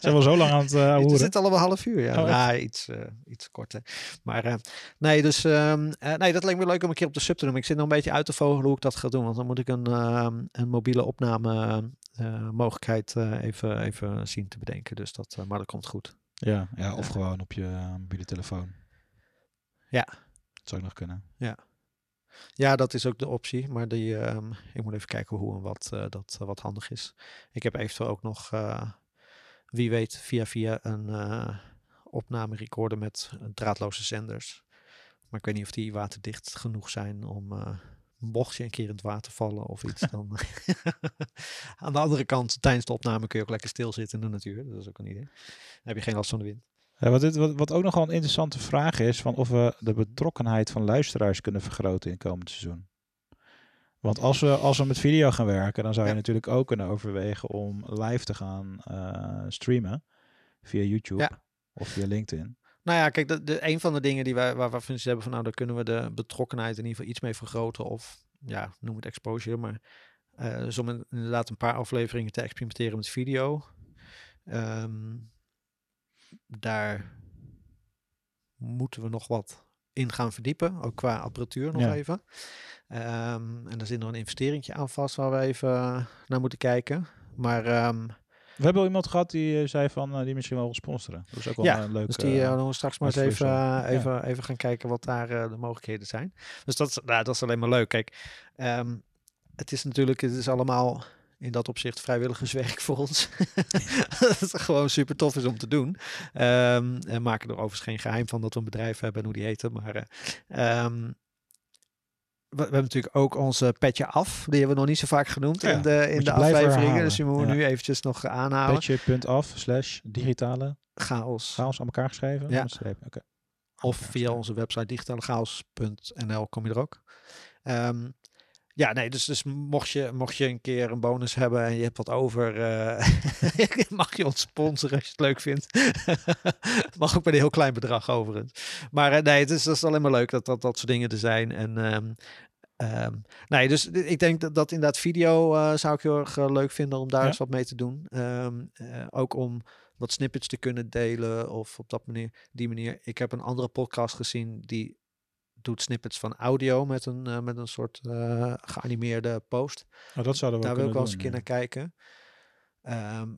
Zijn we zo lang aan het uh, Het horen? zit allemaal half uur, ja. Oh, nou, iets, eh, iets korter. Maar eh, nee, dus ehm, eh, nee, dat lijkt me leuk om een keer op de sub te doen. Ik zit nog een beetje uit te vogelen hoe ik dat ga doen. Want dan moet ik een, ehm, een mobiele opname eh, mogelijkheid eh, even, even zien te bedenken. Dus dat, eh, maar dat komt goed. Ja, ja, of Ja. gewoon op je uh, mobiele telefoon. Ja. Dat zou ook nog kunnen. Ja, dat is ook de optie. Maar die, ehm, ik moet even kijken hoe en wat eh, dat eh, wat handig is. Ik heb eventueel ook nog, eh, wie weet, via via een eh opname recorder met eh, draadloze zenders. Maar ik weet niet of die waterdicht genoeg zijn om, eh, mocht je een keer in het water vallen of iets, dan aan de andere kant, tijdens de opname kun je ook lekker stilzitten in de natuur. Dat is ook een idee. Dan heb je geen last van de wind. Ja, wat, dit, wat, wat ook nogal een interessante vraag is, van of we de betrokkenheid van luisteraars kunnen vergroten in het komend seizoen. Want als we, als we met video gaan werken, dan zou je Ja. natuurlijk ook kunnen overwegen om live te gaan eh, streamen via YouTube Ja. of via LinkedIn. Nou ja, kijk, de, de, een van de dingen die wij, waar we ze hebben van, nou, daar kunnen we de betrokkenheid in ieder geval iets mee vergroten. Of, ja, noem het exposure, maar eh dus om in- inderdaad een paar afleveringen te experimenteren met video. Ehm, daar moeten we nog wat in gaan verdiepen, ook qua apparatuur nog Ja. even. Ehm, en daar zit nog een investeringje aan vast waar we even eh, naar moeten kijken. Maar ehm, We hebben al iemand gehad die eh, zei van eh, die misschien wel wil sponsoren. Dat is ook wel Ja, een leuk. Dus die eh, uh, we straks maar eens even, eh, even, even gaan kijken wat daar eh, de mogelijkheden zijn. Dus dat, is- nou, dat is alleen maar leuk. Kijk, ehm, het is natuurlijk, het is allemaal in dat opzicht vrijwilligerswerk voor ons. dat het gewoon super tof is om te doen. Ehm en maken er overigens geen geheim van dat we een bedrijf hebben en hoe die heten. Maar eh, ehm, we, hebben natuurlijk ook onze petje af. Die hebben we nog niet zo vaak genoemd Ja, in de, in de afleveringen. Dus die moeten we Ja. nu eventjes nog aanhalen. Petje.af slash digitale Chaos. chaos aan elkaar geschreven. Ja. Of via onze website digitalechaos.nl kom je er ook. Ehm, ja, nee, dus, dus mocht, je, mocht je een keer een bonus hebben en je hebt wat over, eh, mag je ons sponsoren als je het leuk vindt. Mag ook met een heel klein bedrag overigens. Maar eh, nee, het is, dat is alleen maar leuk dat, dat dat soort dingen er zijn. En ehm, ehm, nee, dus ik denk dat, dat inderdaad video eh, zou ik heel erg leuk vinden om daar Ja. eens wat mee te doen. Ehm, eh, ook om wat snippets te kunnen delen of op dat manier, die manier. Ik heb een andere podcast gezien die doet snippets van audio met een, eh, met een soort eh, geanimeerde post. Oh, dat zouden we Daar wil ik wel eens een keer naar kijken. Ehm,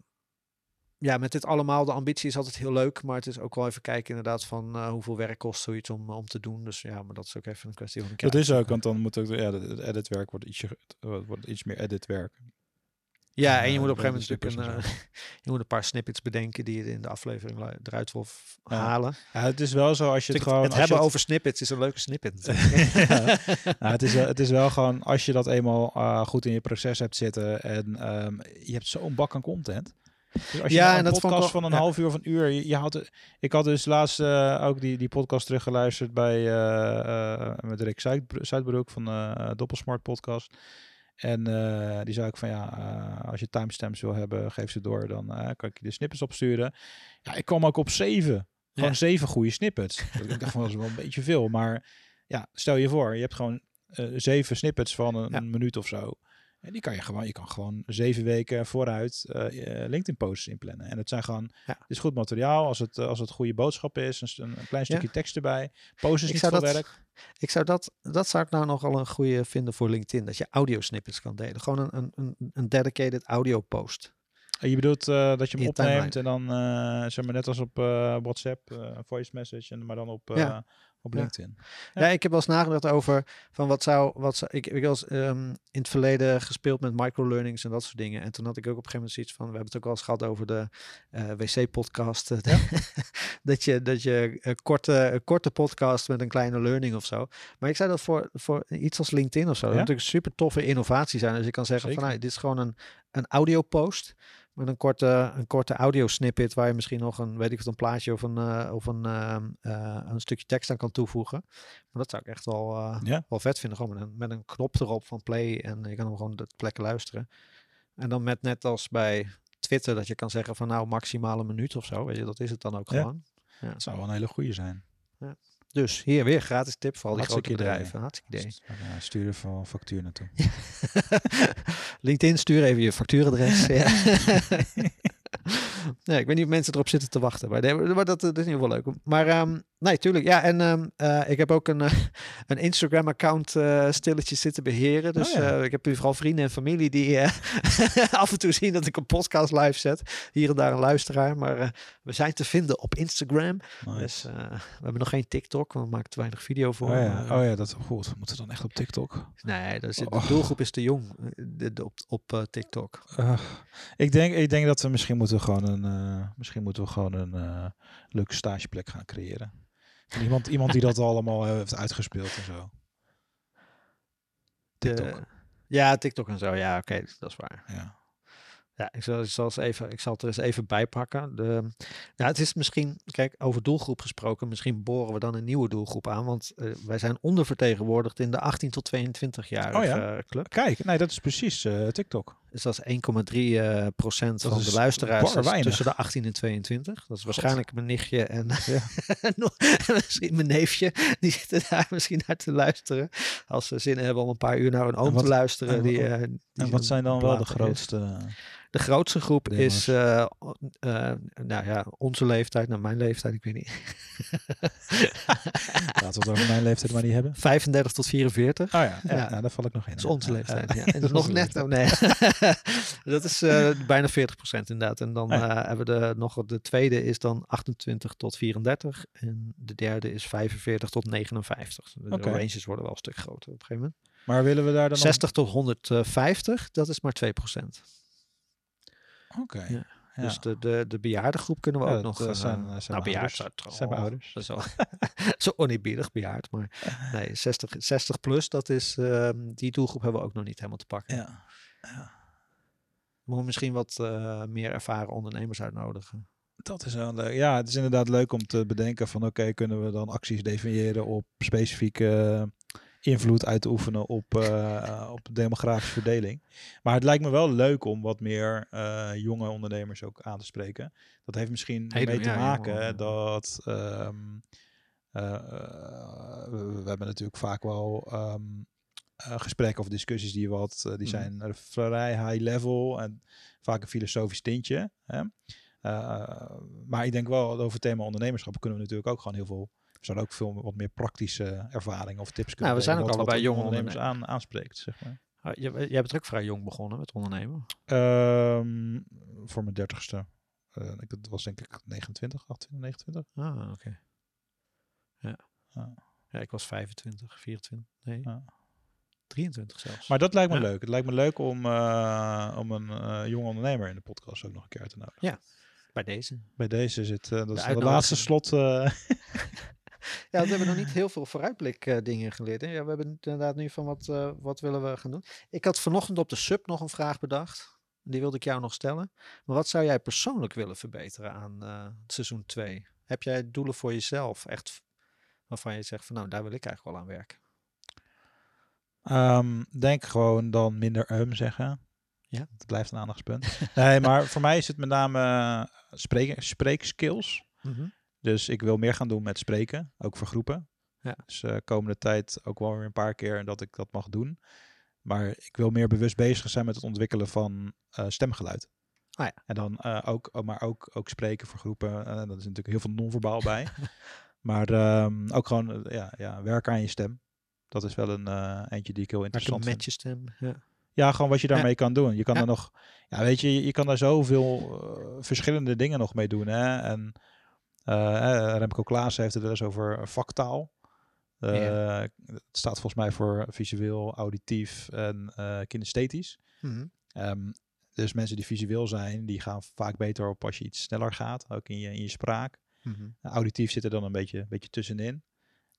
ja, met dit allemaal, de ambitie is altijd heel leuk, maar het is ook wel even kijken inderdaad van eh, hoeveel werk kost zoiets om, om te doen. Dus ja, maar dat is ook even een kwestie van een Dat is ook, want dan moet ook ja, het editwerk wordt ietsje, wordt iets meer editwerk. Ja, en je moet op een gegeven moment natuurlijk een, eh, je moet een paar snippets bedenken die je in de aflevering eruit wil halen. Ja, het is wel zo als je het gewoon... het hebben over snippets is een leuke snippet. het, is, wel- het is wel gewoon, als je dat eenmaal eh, goed in je proces hebt zitten en ehm, je hebt zo'n bak aan content. Dus als je Ja, nou en een dat podcast van een half uur of een uur, je, had, ik had dus laatst eh, ook die, die podcast teruggeluisterd bij eh, eh, met Rick Zuid, Zuidbroek van eh Doppelsmart podcast. En eh, die zei ik van ja, eh, als je timestamps wil hebben, geef ze door, dan eh, kan ik je de snippets opsturen. Ja, ik kwam ook op zeven. Gewoon Ja. zeven goede snippets. ik dacht van, dat is wel een beetje veel. Maar ja, stel je voor, je hebt gewoon zeven snippets van een, Ja. een minuut of zo. En die kan je gewoon, je kan gewoon zeven weken vooruit eh, LinkedIn posts inplannen. En het zijn gewoon, Ja. het is goed materiaal. Als het, eh, als het goede boodschap is, een, een klein stukje tekst erbij. Post is Ik niet veel dat- werk. Ik zou dat, dat zou ik nou nogal een goede vinden voor LinkedIn. Dat je audio snippets kan delen. Gewoon een, een, een, dedicated audio post. En je bedoelt eh, dat je hem opneemt timeline. en dan, zeg maar net als op WhatsApp, een voice message, en, maar dan op, Ja. Op. LinkedIn. Ja. Ja. ik heb wel eens nagedacht over van wat zou, wat zou ik, ik eens ehm, in het verleden gespeeld met microlearnings en dat soort dingen. En toen had ik ook op een gegeven moment zoiets van, we hebben het ook wel eens gehad over de eh, wc-podcast. dat je, dat je een korte, een korte podcast met een kleine learning of zo. Maar ik zou dat voor, voor iets als LinkedIn of zo, dat Ja? natuurlijk een super toffe innovatie zijn. Dus je kan zeggen van, Zeker. nou, dit is gewoon een, een audio post. Met een korte, een korte audio snippet waar je misschien nog een, weet ik wat, een plaatje of een, eh, of een, ehm, eh, een stukje tekst aan kan toevoegen. Maar dat zou ik echt wel, eh, Ja. wel vet vinden. Gewoon met een, met een knop erop van play en je kan hem gewoon de plekken luisteren. En dan met net als bij Twitter dat je kan zeggen van nou maximaal een minuut of zo. Weet je, dat is het dan ook Ja. gewoon. Het zou wel een hele goede zijn. Dus hier weer gratis tip voor al die grote bedrijven. Hartstikke idee. St- ja, sturen van factuur naartoe. LinkedIn, stuur even je factuuradres. ja. nee, ik weet niet of mensen erop zitten te wachten. Maar, nee, maar dat, dat is in ieder geval leuk. Maar ehm, nee, tuurlijk. Ja, en ehm, eh, ik heb ook een, eh, een Instagram-account eh stilletjes zitten beheren. Dus Oh ja. eh, ik heb nu vooral vrienden en familie die eh, af en toe zien dat ik een podcast live zet. Hier en daar een luisteraar. Maar eh, we zijn te vinden op Instagram. Nice. Dus eh, we hebben nog geen TikTok, want we maken te weinig video voor. oh, ja. maar, eh, oh ja, dat goed. We moeten dan echt op TikTok. Nee, is, de Oh. doelgroep is te jong eh, de, de- op, op eh, TikTok. Uh, ik, denk, ik denk dat we misschien moeten we gewoon een, eh, misschien moeten we gewoon een eh, leuke stageplek gaan creëren. Van Iemand, iemand die dat allemaal eh, heeft uitgespeeld en zo. De- TikTok. ja, TikTok en zo. Ja, oké, dat is waar. Ja. Ja, ik zal, ik, zal eens even, ik zal het er eens even bij pakken. De, ja, het is misschien, kijk, over doelgroep gesproken, misschien boren we dan een nieuwe doelgroep aan. Want uh, wij zijn ondervertegenwoordigd in de 18 tot 22 jaar Oh ja? uh, club. Kijk, nee, dat is precies uh, TikTok. Dus dat is 1,3 uh, procent van de luisteraars tussen de 18 en 22. Dat is waarschijnlijk mijn nichtje en, Ja. en misschien mijn neefje. Die zitten daar misschien naar te luisteren. Als ze zin hebben om een paar uur naar een oom wat- te luisteren. en die, eh, die En wat zijn dan wel de is. grootste... De grootste groep is, eh, eh, nou ja, onze leeftijd, nou mijn leeftijd, ik weet niet. Laten we het over mijn leeftijd maar niet hebben. 35 tot 44. Oh ja, ja, Ja. nou, daar val ik nog in. Dat is onze leeftijd. ja. Ja. En Dat is nog net, oh nee. dat is eh, bijna 40% inderdaad. En dan Ah, ja. eh, hebben we de, nog de tweede is dan 28 tot 34. En de derde is 45 tot 59. De Oké. ranges worden wel een stuk groter op een gegeven moment. Maar willen we daar dan 60 tot 150, dat is maar 2 nog... Oké. Ja. Ja. Dus de, de, de bejaardengroep kunnen we Ja, ook nog... eh, zijn- zijn nou, bejaard Zijn mijn ouders. Dat is wel zo oneerbiedig bejaard. Maar nee, 60, 60 plus, dat is, ehm, die doelgroep hebben we ook nog niet helemaal te pakken. Ja. We moeten misschien wat eh, meer ervaren ondernemers uitnodigen. Dat is wel leuk. Ja, het is inderdaad leuk om te bedenken van oké, kunnen we dan acties definiëren op specifieke invloed uit te oefenen op, eh, op demografische verdeling. Maar het lijkt me wel leuk om wat meer eh, jonge ondernemers ook aan te spreken. Dat heeft misschien Hele- mee te ja, maken dat ehm, eh, eh, we, we hebben natuurlijk vaak wel ehm, eh, gesprekken of discussies die wat, eh, die Mhm. zijn er vrij high level en vaak een filosofisch tintje. Hè? Maar ik denk wel dat over het thema ondernemerschap kunnen we natuurlijk ook gewoon heel veel. We zouden ook veel wat meer praktische ervaringen of tips kunnen Nou, we zijn ook wat- allebei jonge ondernemers aan, aanspreekt. Zeg maar. Ah, je- Jij bent ook vrij jong begonnen met ondernemen. Ehm, voor mijn dertigste. Uh, ik, dat was denk ik 29, 28, 29. Ah, oké. Ja. Ja. ja, ik was 25, 24, nee, Ja. 23 zelfs. Maar dat lijkt me Ja. leuk. Het lijkt me leuk om, uh, om een uh, jonge ondernemer in de podcast ook nog een keer uit te nodigen. Ja, bij deze. Bij deze zit, uh, dat De is de laatste slot. uh, Ja, we hebben nog niet heel veel vooruitblik eh, dingen geleerd. Hè? Ja, we hebben inderdaad nu van wat, eh, wat willen we gaan doen. Ik had vanochtend op de sub nog een vraag bedacht. Die wilde ik jou nog stellen. Maar wat zou jij persoonlijk willen verbeteren aan eh, seizoen 2? Heb jij doelen voor jezelf echt waarvan je zegt van nou, daar wil ik eigenlijk wel aan werken? Um, denk gewoon dan minder um zeggen. Ja. Het blijft een aandachtspunt. nee, maar voor mij is het met name uh, spreken, spreekskills. Mm -hmm. Dus ik wil meer gaan doen met spreken, ook voor groepen. Ja. Dus uh, komende tijd ook wel weer een paar keer dat ik dat mag doen. Maar ik wil meer bewust bezig zijn met het ontwikkelen van uh, stemgeluid. Ah, ja. En dan uh, ook, maar ook, ook spreken voor groepen. Uh, dat is natuurlijk heel veel non-verbaal bij. maar um, ook gewoon ja, ja, werken aan je stem. Dat is wel een uh, eentje die ik heel interessant met vind. je stem, ja. Ja, gewoon wat je daarmee ja. kan doen. Je kan ja. er nog, ja, weet je, je, kan daar zoveel uh, verschillende dingen nog mee doen. Hè? En uh, Remco Klaas heeft het eens over vaktaal. Uh. Het staat volgens mij voor visueel, auditief en kinesthetisch. Mm -hmm. um, dus mensen die visueel zijn, die gaan vaak beter op als je iets sneller gaat, ook in je, in je spraak. Mm -hmm. Auditief zit er dan een beetje, beetje tussenin.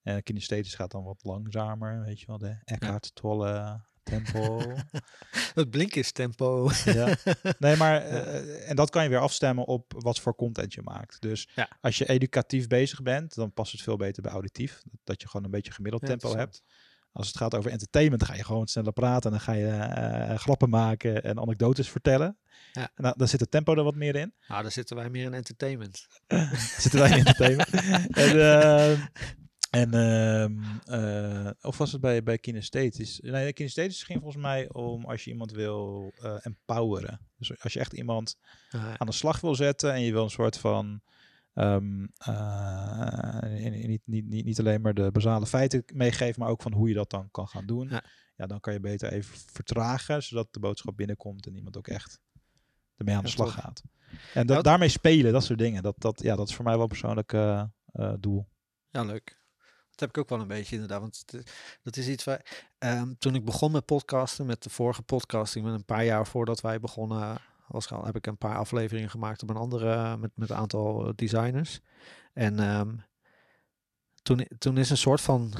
En kinesthetisch gaat dan wat langzamer, weet je wel, de Eckhart. Tolle tempo. Het blinkers tempo. ja. Nee, maar uh, en dat kan je weer afstemmen op wat voor content je maakt. Dus ja. als je educatief bezig bent, dan past het veel beter bij auditief. Dat je gewoon een beetje gemiddeld ja, tempo hebt. Als het gaat over entertainment, dan ga je gewoon sneller praten. En dan ga je uh, grappen maken en anekdotes vertellen. Ja. En dan, dan zit het tempo er wat meer in. Nou, dan zitten wij meer in entertainment. zitten wij in entertainment. en, uh, en uh, of was het bij, bij kinesthetisch? Nee, kinesthetisch ging volgens mij om als je iemand wil uh, empoweren. Dus als je echt iemand Ah, aan de slag wil zetten en je wil een soort van um, uh, niet, niet, niet, niet alleen maar de basale feiten meegeven, maar ook van hoe je dat dan kan gaan doen. Ja. ja, dan kan je beter even vertragen, zodat de boodschap binnenkomt en iemand ook echt ermee aan de slag gaat. En dat, daarmee spelen, dat soort dingen, dat, dat, ja, dat is voor mij wel persoonlijk uh, doel. Ja, leuk. Dat heb ik ook wel een beetje inderdaad. Want het, dat is iets waar. Um, toen ik begon met podcasten, met de vorige podcasting, met een paar jaar voordat wij begonnen, was heb ik een paar afleveringen gemaakt op een andere, met, met een aantal eh, designers. En um, toen, toen is een soort van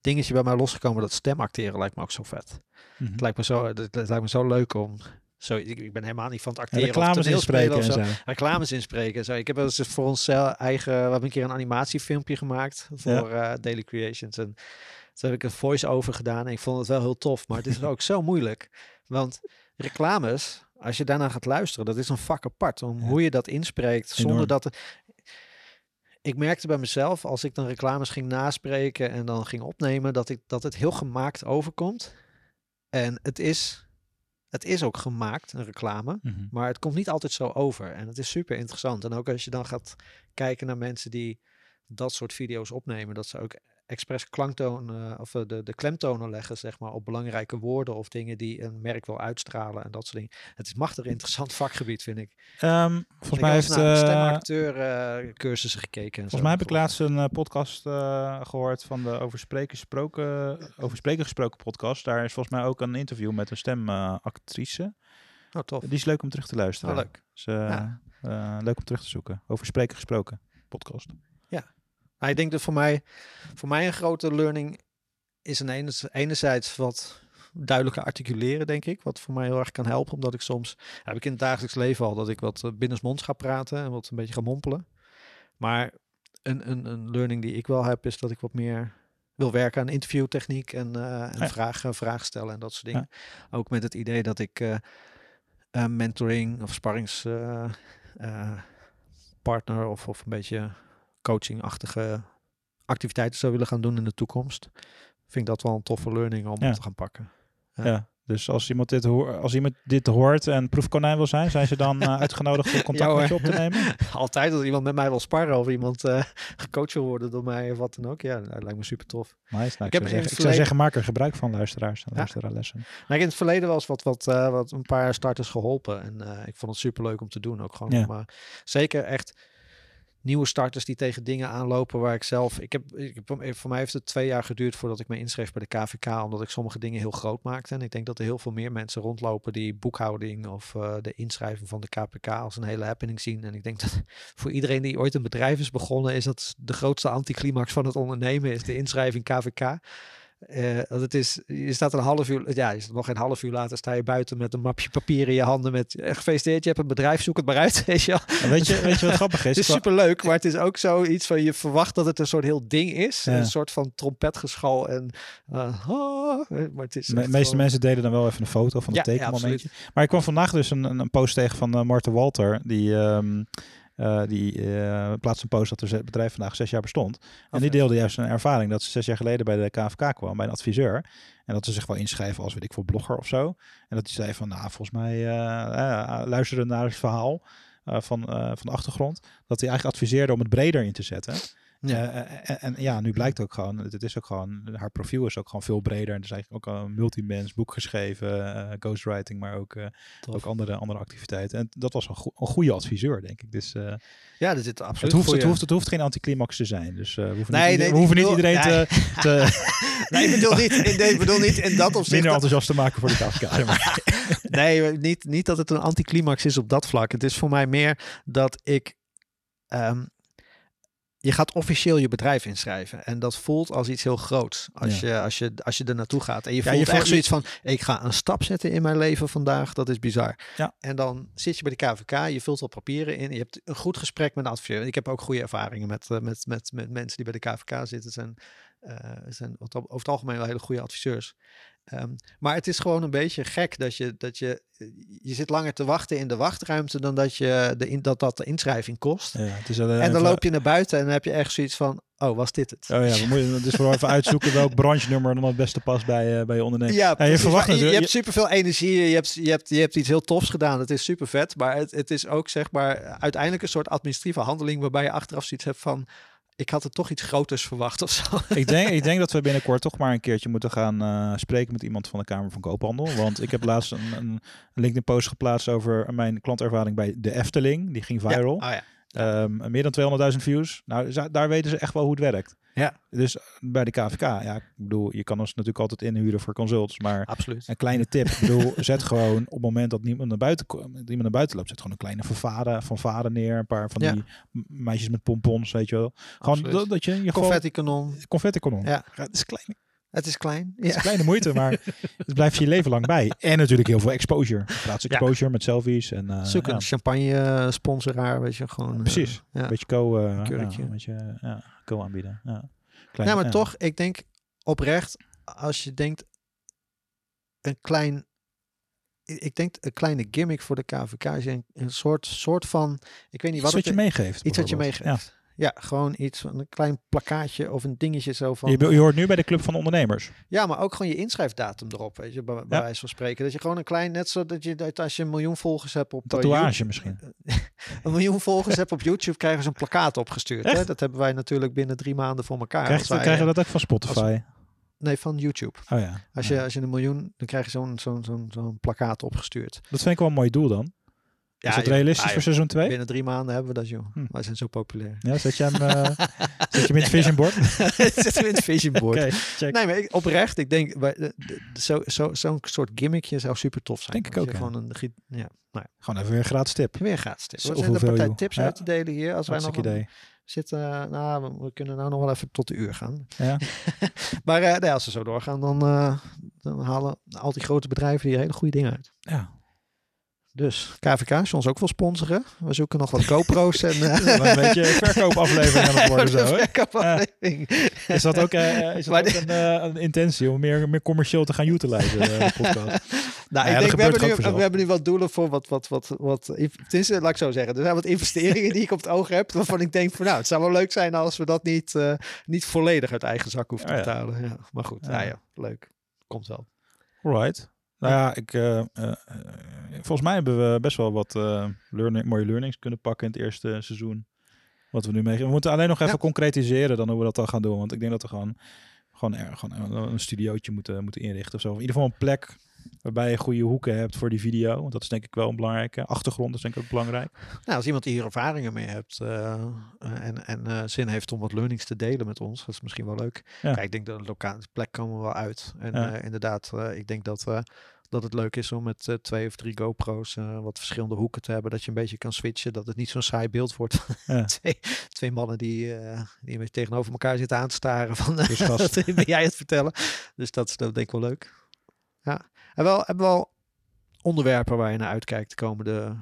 dingetje bij mij losgekomen dat stemacteren lijkt me ook zo vet. Mhm. Mm -hmm. het, lijkt me zo, het, het, lijkt me zo leuk om Zo, ik, ik ben helemaal niet van het En acteren reclames of inspreken of en zo. Reclames inspreken. Zo. Ik heb wel eens voor ons eigen, we hebben een keer een animatiefilmpje gemaakt voor eh, Daily Creations. En toen heb ik een voice-over gedaan en ik vond het wel heel tof. Maar het is ook zo moeilijk. Want reclames, als je daarna gaat luisteren, dat is een vak apart. Om Ja. hoe je dat inspreekt, zonder dat... Het, ik merkte bij mezelf, als ik dan reclames ging naspreken en dan ging opnemen, dat, ik, dat het heel gemaakt overkomt. En het is, het is ook gemaakt, een reclame. Mhm. Maar het komt niet altijd zo over. En het is super interessant. En ook als je dan gaat kijken naar mensen die dat soort video's opnemen, dat ze ook expres klanktonen of eh, de, de klemtonen leggen, zeg maar, op belangrijke woorden of dingen die een merk wil uitstralen en dat soort dingen. Het is machtig interessant vakgebied, vind ik. Ehm, volgens mij heeft... naar eh, stemacteur eh, cursussen gekeken. En Volgens zo. mij heb ik laatst een eh, podcast eh, gehoord van de Over Spreken, gesproken, over Spreken Gesproken podcast. Daar is volgens mij ook een interview met een stemactrice. Oh, tof. Die is leuk om terug te luisteren. Oh, leuk. Dus, eh, Ja. eh, leuk om terug te zoeken. Over Spreken Gesproken podcast. Maar ik denk dat voor mij, voor mij een grote learning is een ene, enerzijds wat duidelijker articuleren, denk ik. Wat voor mij heel erg kan helpen. Omdat ik soms, heb ik in het dagelijks leven al, dat ik wat eh, binnensmonds ga praten en wat een beetje ga mompelen. Maar een, een, een learning die ik wel heb, is dat ik wat meer wil werken aan interviewtechniek en, eh, en Ja. vragen, vragen stellen en dat soort dingen. Ook met het idee dat ik eh, mentoring of sparrings eh, eh, partner of, of een beetje coachingachtige activiteiten zou willen gaan doen in de toekomst. Vind ik dat wel een toffe learning om Ja. te gaan pakken. Ja. Ja. Dus als iemand, dit hoor, als iemand dit hoort en proefkonijn wil zijn, zijn ze dan eh, uitgenodigd om contact Ja, met je op te nemen? Altijd als iemand met mij wil sparren of iemand eh, gecoacht wil worden door mij of wat dan ook. Ja, dat lijkt me super tof. Nice. Nou, Ik ik, heb zou zeggen, ik zou zeggen, maak er gebruik van, luisteraars en Ja. luisteraarslessen. Maar in het verleden was wat, wat, eh, wat een paar starters geholpen. En ik vond het super leuk om te doen. Ook gewoon Ja. om, zeker echt nieuwe starters die tegen dingen aanlopen waar ik zelf. Ik heb, ik heb, voor mij heeft het twee jaar geduurd voordat ik me inschreef bij de KVK. Omdat ik sommige dingen heel groot maakte. En ik denk dat er heel veel meer mensen rondlopen die boekhouding of eh, de inschrijving van de KVK als een hele happening zien. En ik denk dat voor iedereen die ooit een bedrijf is begonnen, is dat de grootste anticlimax van het ondernemen, is de inschrijving KVK. Want het is, je staat een half uur, ja, je staat nog geen half uur later sta je buiten met een mapje papier in je handen met eh, gefeliciteerd, je hebt een bedrijf, zoek het maar uit. Weet je, weet, je, weet je wat grappig is? het is super leuk, maar het is ook zoiets van je verwacht dat het een soort heel ding is, Ja. een soort van trompetgeschal en eh, ah, maar het is De meeste mensen deden dan wel even een foto van het ja, tekenmomentje. maar ik kwam vandaag dus een, een, post tegen van uh, Marten Walter. Die, ehm, eh, die eh, plaatste een post dat het bedrijf vandaag zes jaar bestond. En die deelde juist een ervaring dat ze zes jaar geleden bij de KVK kwam, bij een adviseur. En dat ze zich wel inschrijven als, weet ik veel, blogger of zo. En dat hij zei van, nou, volgens mij eh eh, luisteren naar het verhaal van, van de achtergrond. Dat hij eigenlijk adviseerde om het breder in te zetten. Ja. Eh, eh, en, en ja, nu blijkt ook gewoon, het is ook gewoon, haar profiel is ook gewoon veel breder. En er is eigenlijk ook al een multimens, boek geschreven, eh, ghostwriting, maar ook, eh, ook andere, andere activiteiten. En dat was een, een goede adviseur, denk ik. Dus eh, Ja, er zit absoluut het, hoeft, het, hoeft, het hoeft geen anticlimax te zijn. Dus eh, we hoeven Nee, niet, nee, we hoeven niet bedoel- iedereen nee. te, te Nee, ik bedoel niet, nee, ik bedoel niet in dat opzicht. minder dat- enthousiast te maken voor de maar. Nee, niet, niet dat het een anticlimax is op dat vlak. Het is voor mij meer dat ik. ehm, je gaat officieel je bedrijf inschrijven. En dat voelt als iets heel groots. Als, Ja. je, als, je, als je er naartoe gaat. En je Ja, voelt je echt zoiets van: ik ga een stap zetten in mijn leven vandaag. Dat is bizar. Ja. En dan zit je bij de KVK. Je vult wat papieren in. Je hebt een goed gesprek met een adviseur. Ik heb ook goede ervaringen met, eh, met, met, met mensen die bij de KVK zitten. Zijn, het zijn over het algemeen wel hele goede adviseurs. Ehm, maar het is gewoon een beetje gek dat je, dat je, je zit langer te wachten in de wachtruimte dan dat, je de in, dat, dat de inschrijving kost. Ja, het is, en dan loop je naar buiten en dan heb je echt zoiets van, oh, was dit het? Oh ja, we moeten dus vooral even uitzoeken welk branche-nummer dan het beste past bij, eh, bij je onderneming. Ja, je verwacht je, je hebt superveel energie, je hebt, je, hebt, je hebt iets heel tofs gedaan, het is super vet, maar het, het is ook zeg maar uiteindelijk een soort administratieve handeling waarbij je achteraf zoiets hebt van, ik had er toch iets groters verwacht of zo. ik, denk, ik denk dat we binnenkort toch maar een keertje moeten gaan eh, spreken met iemand van de Kamer van Koophandel. Want ik heb laatst een, een LinkedIn-post geplaatst over mijn klantervaring bij de Efteling. Die ging viral. Ja, oh ja. Ehm, meer dan 200.000 views. Nou, daar weten ze echt wel hoe het werkt. Ja. Dus bij de KVK, ja, ik bedoel, je kan ons natuurlijk altijd inhuren voor consults, maar absoluut. een kleine tip. Ik bedoel, zet gewoon op het moment dat niemand naar buiten, iemand naar buiten loopt, zet gewoon een kleine fanfare, fanfare neer. Een paar van Ja. die meisjes met pompons, weet je wel. Gewoon dat, dat je, je Confetti kanon. confetti kanon. Ja. Het is klein. Het is klein. Het is Ja. kleine moeite, maar het blijft je leven lang bij. En natuurlijk heel veel exposure. Ja. exposure met selfies. En, eh, Zoek een champagne sponsoraar, weet je, gewoon. eh, Precies. ja. Een beetje co, eh, ja, beetje, ja, co aanbieden. Ja, ja, maar toch, ik denk oprecht, als je denkt een klein, ik denk een kleine gimmick voor de KVK is een, een soort, soort van, ik weet niet Iets wat wat het je meegeeft. Iets wat je meegeeft. Ja. gewoon iets van een klein plakkaatje of een dingetje zo van. Je, je hoort nu bij de Club van Ondernemers. Ja, maar ook gewoon je inschrijfdatum erop, weet je, bij, bij Ja. wijze van spreken. Dat je gewoon een klein, net zo dat je dat als je een miljoen volgers hebt op eh, Tatoeage misschien. een miljoen volgers hebt op YouTube, krijgen ze een plakkaat opgestuurd. Hè? Dat hebben wij natuurlijk binnen drie maanden voor elkaar. Krijg, Als wij, krijgen we eh, dat ook van Spotify? Nee, van YouTube. Oh ja. Als Ja. je, als je een miljoen, dan krijg je zo'n zo'n zo'n zo'n plakkaat opgestuurd. Dat vind ik wel een mooi doel dan. Ja, is dat joh. realistisch Ja, voor seizoen 2? Binnen drie maanden hebben we dat, joh. Hm. Wij zijn zo populair. Ja, zet je hem, eh, zet je hem in het vision board? Zitten we in het vision board. Oké, check. Nee, maar ik, oprecht, ik denk, de- zo, zo, zo'n soort gimmickje zou super tof zijn. Denk ik ook. Gewoon een, ja, nou Gewoon even weer een gratis tip. weer gratis tip. We zijn de partij tips uit te delen hier. Als wij nog een- idee. zitten, eh, nou, we, kunnen nou nog wel even tot de uur gaan. Ja. Maar eh, nee, als we zo doorgaan, dan, dan halen al die grote bedrijven hier hele goede dingen uit. ja. Dus KVK is ons ook wel sponsoren. We zoeken nog wat GoPro's en... eh, een beetje verkoopaflevering aan het worden zo. Is dat ook, eh, is dat ook die- een, eh, een intentie om meer, meer commercieel te gaan utilizen, eh, de podcast? Nou, ja, ik dat denk, we hebben, nu, vanzelf. we hebben nu wat doelen voor wat, wat, wat, wat, tenminste, laat ik zo zeggen. Er zijn wat investeringen die ik op het oog heb, waarvan ik denk van, nou, het zou wel leuk zijn als we dat niet, eh, niet volledig uit eigen zak hoeven te ja. betalen. Ja, maar goed, Ja. ja, leuk. Komt wel. Alright. Nou ja, ik, eh, eh, eh, volgens mij hebben we best wel wat learning, mooie learnings kunnen pakken in het eerste seizoen. Wat we nu meegeven. We moeten alleen nog even Ja. concretiseren dan hoe we dat dan gaan doen. Want ik denk dat we gewoon, gewoon, er, gewoon een, studiootje moeten, moeten inrichten of zo. In ieder geval een plek waarbij je goede hoeken hebt voor die video. Want dat is denk ik wel een belangrijke. Achtergrond is denk ik ook belangrijk. Nou, als iemand hier ervaringen mee hebt eh, eh, en, en eh, zin heeft om wat learnings te delen met ons, dat is misschien wel leuk. Ja. Kijk, ik denk dat de lokale plek komen we wel uit. En Ja. inderdaad, ik denk dat, dat het leuk is om met eh, twee of drie GoPro's eh, wat verschillende hoeken te hebben, dat je een beetje kan switchen, dat het niet zo'n saai beeld wordt. Ja. twee, twee mannen die, eh, die een beetje tegenover elkaar zitten aan te staren van, Dus wat ben jij het vertellen? Dus dat is dat denk ik wel leuk. Ja. En wel, hebben we wel onderwerpen waar je naar uitkijkt de komende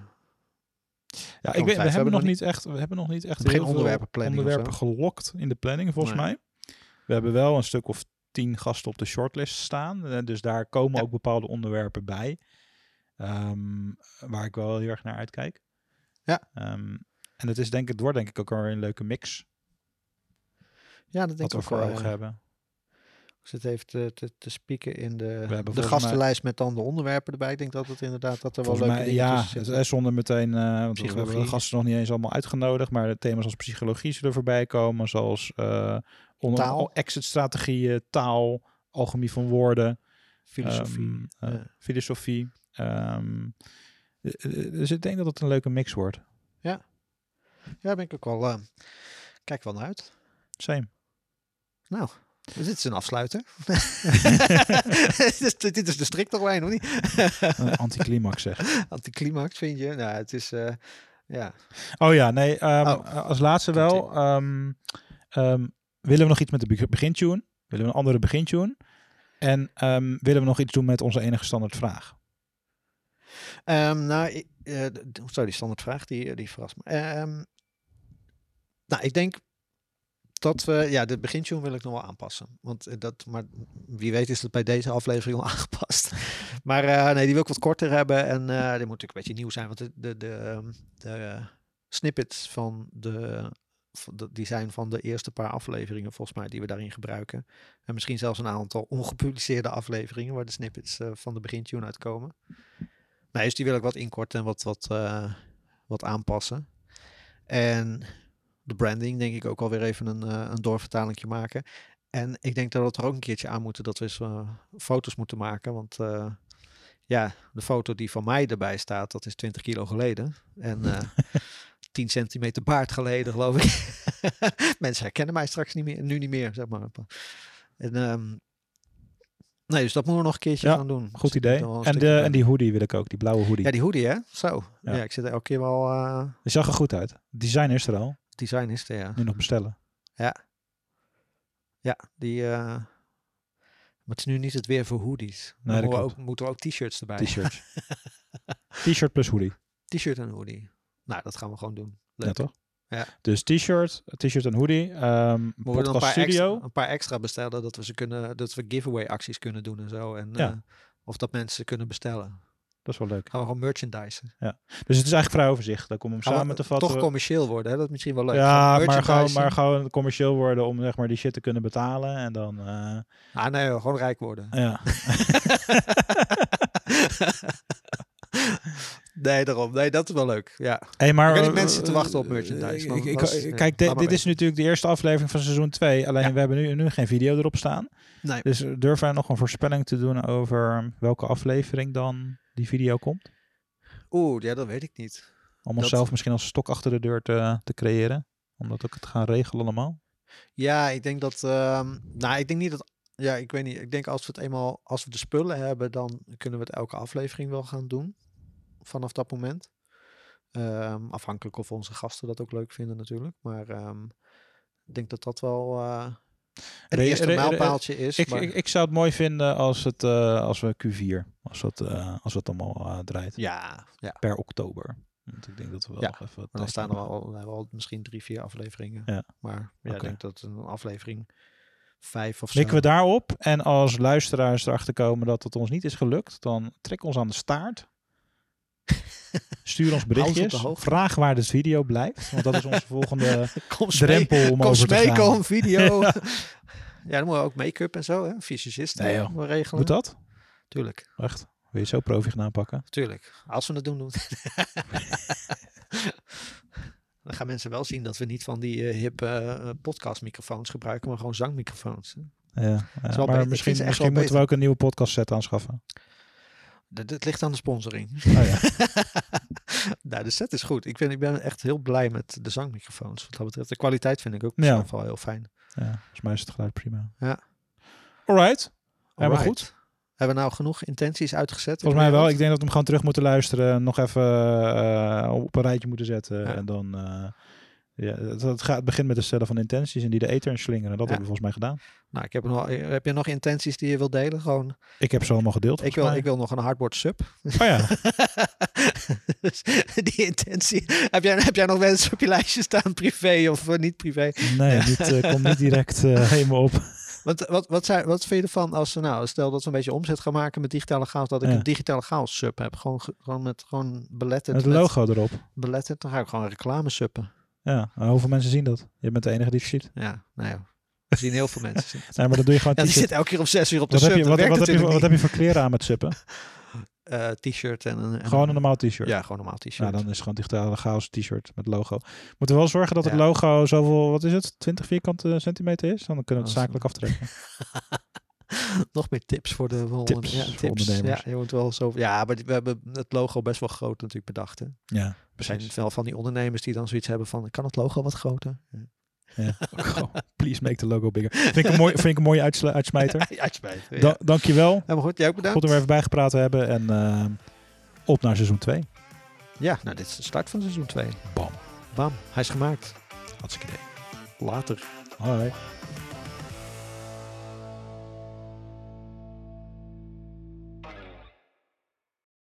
Ja, ik weet, We we hebben nog niet echt, we hebben nog niet echt geen heel veel onderwerpenplanning of onderwerpen gelokt in de planning volgens Nee. mij. We hebben wel een stuk of tien gasten op de shortlist staan. eh, Dus daar komen Ja. ook bepaalde onderwerpen bij. ehm, waar ik wel heel erg naar uitkijk. Ja. Ehm, en het is denk ik, het wordt denk ik ook wel een leuke mix. Ja, dat denk Wat ik we ook voor wel. ogen ja. hebben. Ik zit even te, te, te spieken in de, de mij- gastenlijst met dan de onderwerpen erbij. Ik denk dat het inderdaad dat er wel leuke mij, dingen ja, is zonder meteen, eh want we hebben de gasten nog niet eens allemaal uitgenodigd, maar de thema's als psychologie zullen voorbij komen, zoals eh onder, Taal. exit-strategieën, taal, alchemie van woorden, Filosofie. ehm, eh, ja. filosofie. ehm, eh, eh, dus ik denk dat het een leuke mix wordt. Ja, daar ben ik ook wel. eh, kijk wel naar uit. Same. Nou, dus dit is een afsluiter. dit, is, dit is de strik toch wijn, of niet? Een anticlimax zeg. Anticlimax vind je? Nou, het is. eh, ja. Oh ja, nee. ehm, Oh. Als laatste wel. ehm, ehm, willen we nog iets met de be- begintune? Willen we een andere begintune? En ehm, willen we nog iets doen met onze enige standaard vraag? Ehm, nou, eh, d- sorry, die standaardvraag, die, die verrast me. Ehm, nou, ik denk dat we, ja, de begintune wil ik nog wel aanpassen. Want eh, dat, maar wie weet is het bij deze aflevering al aangepast. maar eh, nee, die wil ik wat korter hebben. En eh die moet natuurlijk een beetje nieuw zijn. Want de, de, de, eh, de, van de, die zijn van de eerste paar afleveringen, volgens mij, die we daarin gebruiken. En misschien zelfs een aantal ongepubliceerde afleveringen waar de snippets eh, van de begintune uitkomen. Nee, dus die wil ik wat inkorten en wat, wat, eh, wat aanpassen. En de branding denk ik ook alweer even een, eh een doorvertalingje maken. En ik denk dat we er ook een keertje aan moeten dat we eens foto's moeten maken. Want ja, de foto die van mij erbij staat, dat is 20 kilo geleden. En 10 centimeter baard geleden, geloof ik. Mensen herkennen mij straks niet meer, nu niet meer, zeg maar. En, ehm, nee, dus dat moeten we nog een keertje Ja, gaan doen. Goed Dus idee. En, de, en die hoodie wil ik ook, die blauwe hoodie. Ja, die hoodie, hè? Zo. Ja. Ja, ik zit er elke keer wel... Die zag er goed uit. Design is er al. design is er, ja. Nu nog bestellen. Ja, die... eh, Maar het is nu niet het weer voor hoodies. Nee, Dan dat moeten we ook, moeten we ook t-shirts erbij. T-shirts. T-shirt plus hoodie. T-shirt en hoodie. Nou, dat gaan we gewoon doen. Leuk. Ja, toch? Ja. Dus t-shirt, t-shirt en hoodie. We moeten een paar, studio. extra, een paar extra bestellen dat we ze kunnen, dat we giveaway acties kunnen doen en zo. En Ja. eh, of dat mensen ze kunnen bestellen. Dat is wel leuk. Gaan we gewoon merchandisen. Dus het is eigenlijk vrij overzichtelijk om hem Gaan samen te vatten. Toch commercieel worden, hè? Dat is misschien wel leuk. ja, maar gewoon, maar gewoon commercieel worden om zeg maar die shit te kunnen betalen. En dan, eh, Ah nee, gewoon rijk worden. ja. nee, daarom. Nee, dat is wel leuk. Ja. Hey, maar, Ik eh, mensen zitten wachten op merchandise, eh, maar ik- ik- was- ik- kijk, dit is natuurlijk de eerste aflevering van seizoen 2. Alleen Ja. we hebben nu, nu geen video erop staan. Nee. Dus durven wij nog een voorspelling te doen over welke aflevering dan die video komt? Oeh, ja, dat weet ik niet. Om Dat- onszelf misschien als stok achter de deur te, te creëren. Om dat ook te gaan regelen allemaal. Ja, ik denk dat. ehm, nou, ik denk niet dat. Ja, ik weet niet. Ik denk als we het eenmaal. Als we de spullen hebben, dan kunnen we het elke aflevering wel gaan doen. Vanaf dat moment. Ehm, afhankelijk of onze gasten dat ook leuk vinden, natuurlijk. Maar ehm, ik denk dat dat wel. eh het Re- eerste re- re- mijlpaaltje is. Ik, maar- ik, ik zou het mooi vinden als, het, eh, als we Q4, als, dat, eh, als het allemaal draait. ja, ja. Per oktober. Want ik denk dat we wel Ja, nog even... dan staan er hebben we al misschien drie, vier afleveringen. Ja. Maar ik denk dat een aflevering vijf of zo. Mikken we daarop en als luisteraars erachter komen dat het ons niet is gelukt, dan trek ons aan de staart. Stuur ons berichtjes. Vraag waar de video blijft, want dat is onze volgende Kom drempel om kom over te gaan. om video. ja. dan moeten we ook make-up en zo, hè? Fysicist Nee, joh. regelen. Doet dat? Tuurlijk, Echt? Wil je zo profi gaan aanpakken? tuurlijk. Als we het doen, doen. Dan gaan mensen wel zien dat we niet van die eh, hippe eh, podcastmicrofoons gebruiken, maar gewoon zangmicrofoons. hè. Ja, ja, wel beter. maar misschien, misschien moeten we ook een nieuwe podcast set aanschaffen. Dat, dat ligt aan de sponsoring. Oh ja. nou, de set is goed. Ik ben, ik ben echt heel blij met de zangmicrofoons. Wat dat betreft. De kwaliteit vind ik ook Ja. zelf wel heel fijn. ja, volgens mij is het geluid prima. Ja. Alright. Helemaal Alright. goed. Hebben we nou genoeg intenties uitgezet? in Volgens mij wel. Ik denk dat we hem gewoon terug moeten luisteren. Nog even eh, op een rijtje moeten zetten. Ja. En dan... eh, ja, het, gaat, het begint met het stellen van intenties en die de ether in slingeren. Dat Ja. hebben we volgens mij gedaan. Nou, ik heb nog, heb je nog intenties die je wilt delen? Gewoon, Ik heb ze allemaal gedeeld. ik, wil, mij. ik wil nog een hardboard sub. Oh ja. dus die intentie. Heb jij, heb jij nog mensen op je lijstje staan, privé of eh, niet privé? Nee, niet, eh, komt niet direct eh, helemaal op. Wat, wat, wat, zijn, wat vind je ervan als nou, stel dat we een beetje omzet gaan maken met digitale chaos, dat ik Ja. een digitale chaos sub heb. Gewoon, ge- gewoon met gewoon beletterd. Het met- logo erop. beletterd, dan ga ik gewoon reclame suppen. Ja, hoeveel mensen zien dat? Je bent de enige die het ziet. Ja, nou ja. We zien heel veel mensen. Nee, maar dat doe je gewoon Ja, die zit elke keer om zes uur op de Wat heb, je, wat, heb je, wat heb je voor kleren aan met suppen? Eh, t-shirt en een... en Gewoon een een- normaal t-shirt. Ja, gewoon een normaal t-shirt. Nou, dan is het gewoon digitale chaos t-shirt met logo. Moeten we wel zorgen dat het Ja. logo zoveel, wat is het, 20 vierkante centimeter is? Dan kunnen we het zakelijk aftrekken. Nog meer tips voor de voor Tips ja, voor tips. ondernemers. Ja, je moet wel zo, ja, maar we hebben het logo best wel groot natuurlijk bedacht. Hè. Ja, Er zijn wel van die ondernemers die dan zoiets hebben van, kan het logo wat groter? Ja. Ja. Gewoon, Please make the logo bigger. Vind ik een, mooi, vind ik een mooie uitsmijter. Ja. Ja. Da dankjewel. Helemaal goed, jij ook bedankt. Goed om er even bijgepraat te hebben. En eh, op naar seizoen 2. Ja, nou dit is de start van seizoen 2. Bam. Bam, hij is gemaakt. Hartstikke idee. Later. Alright.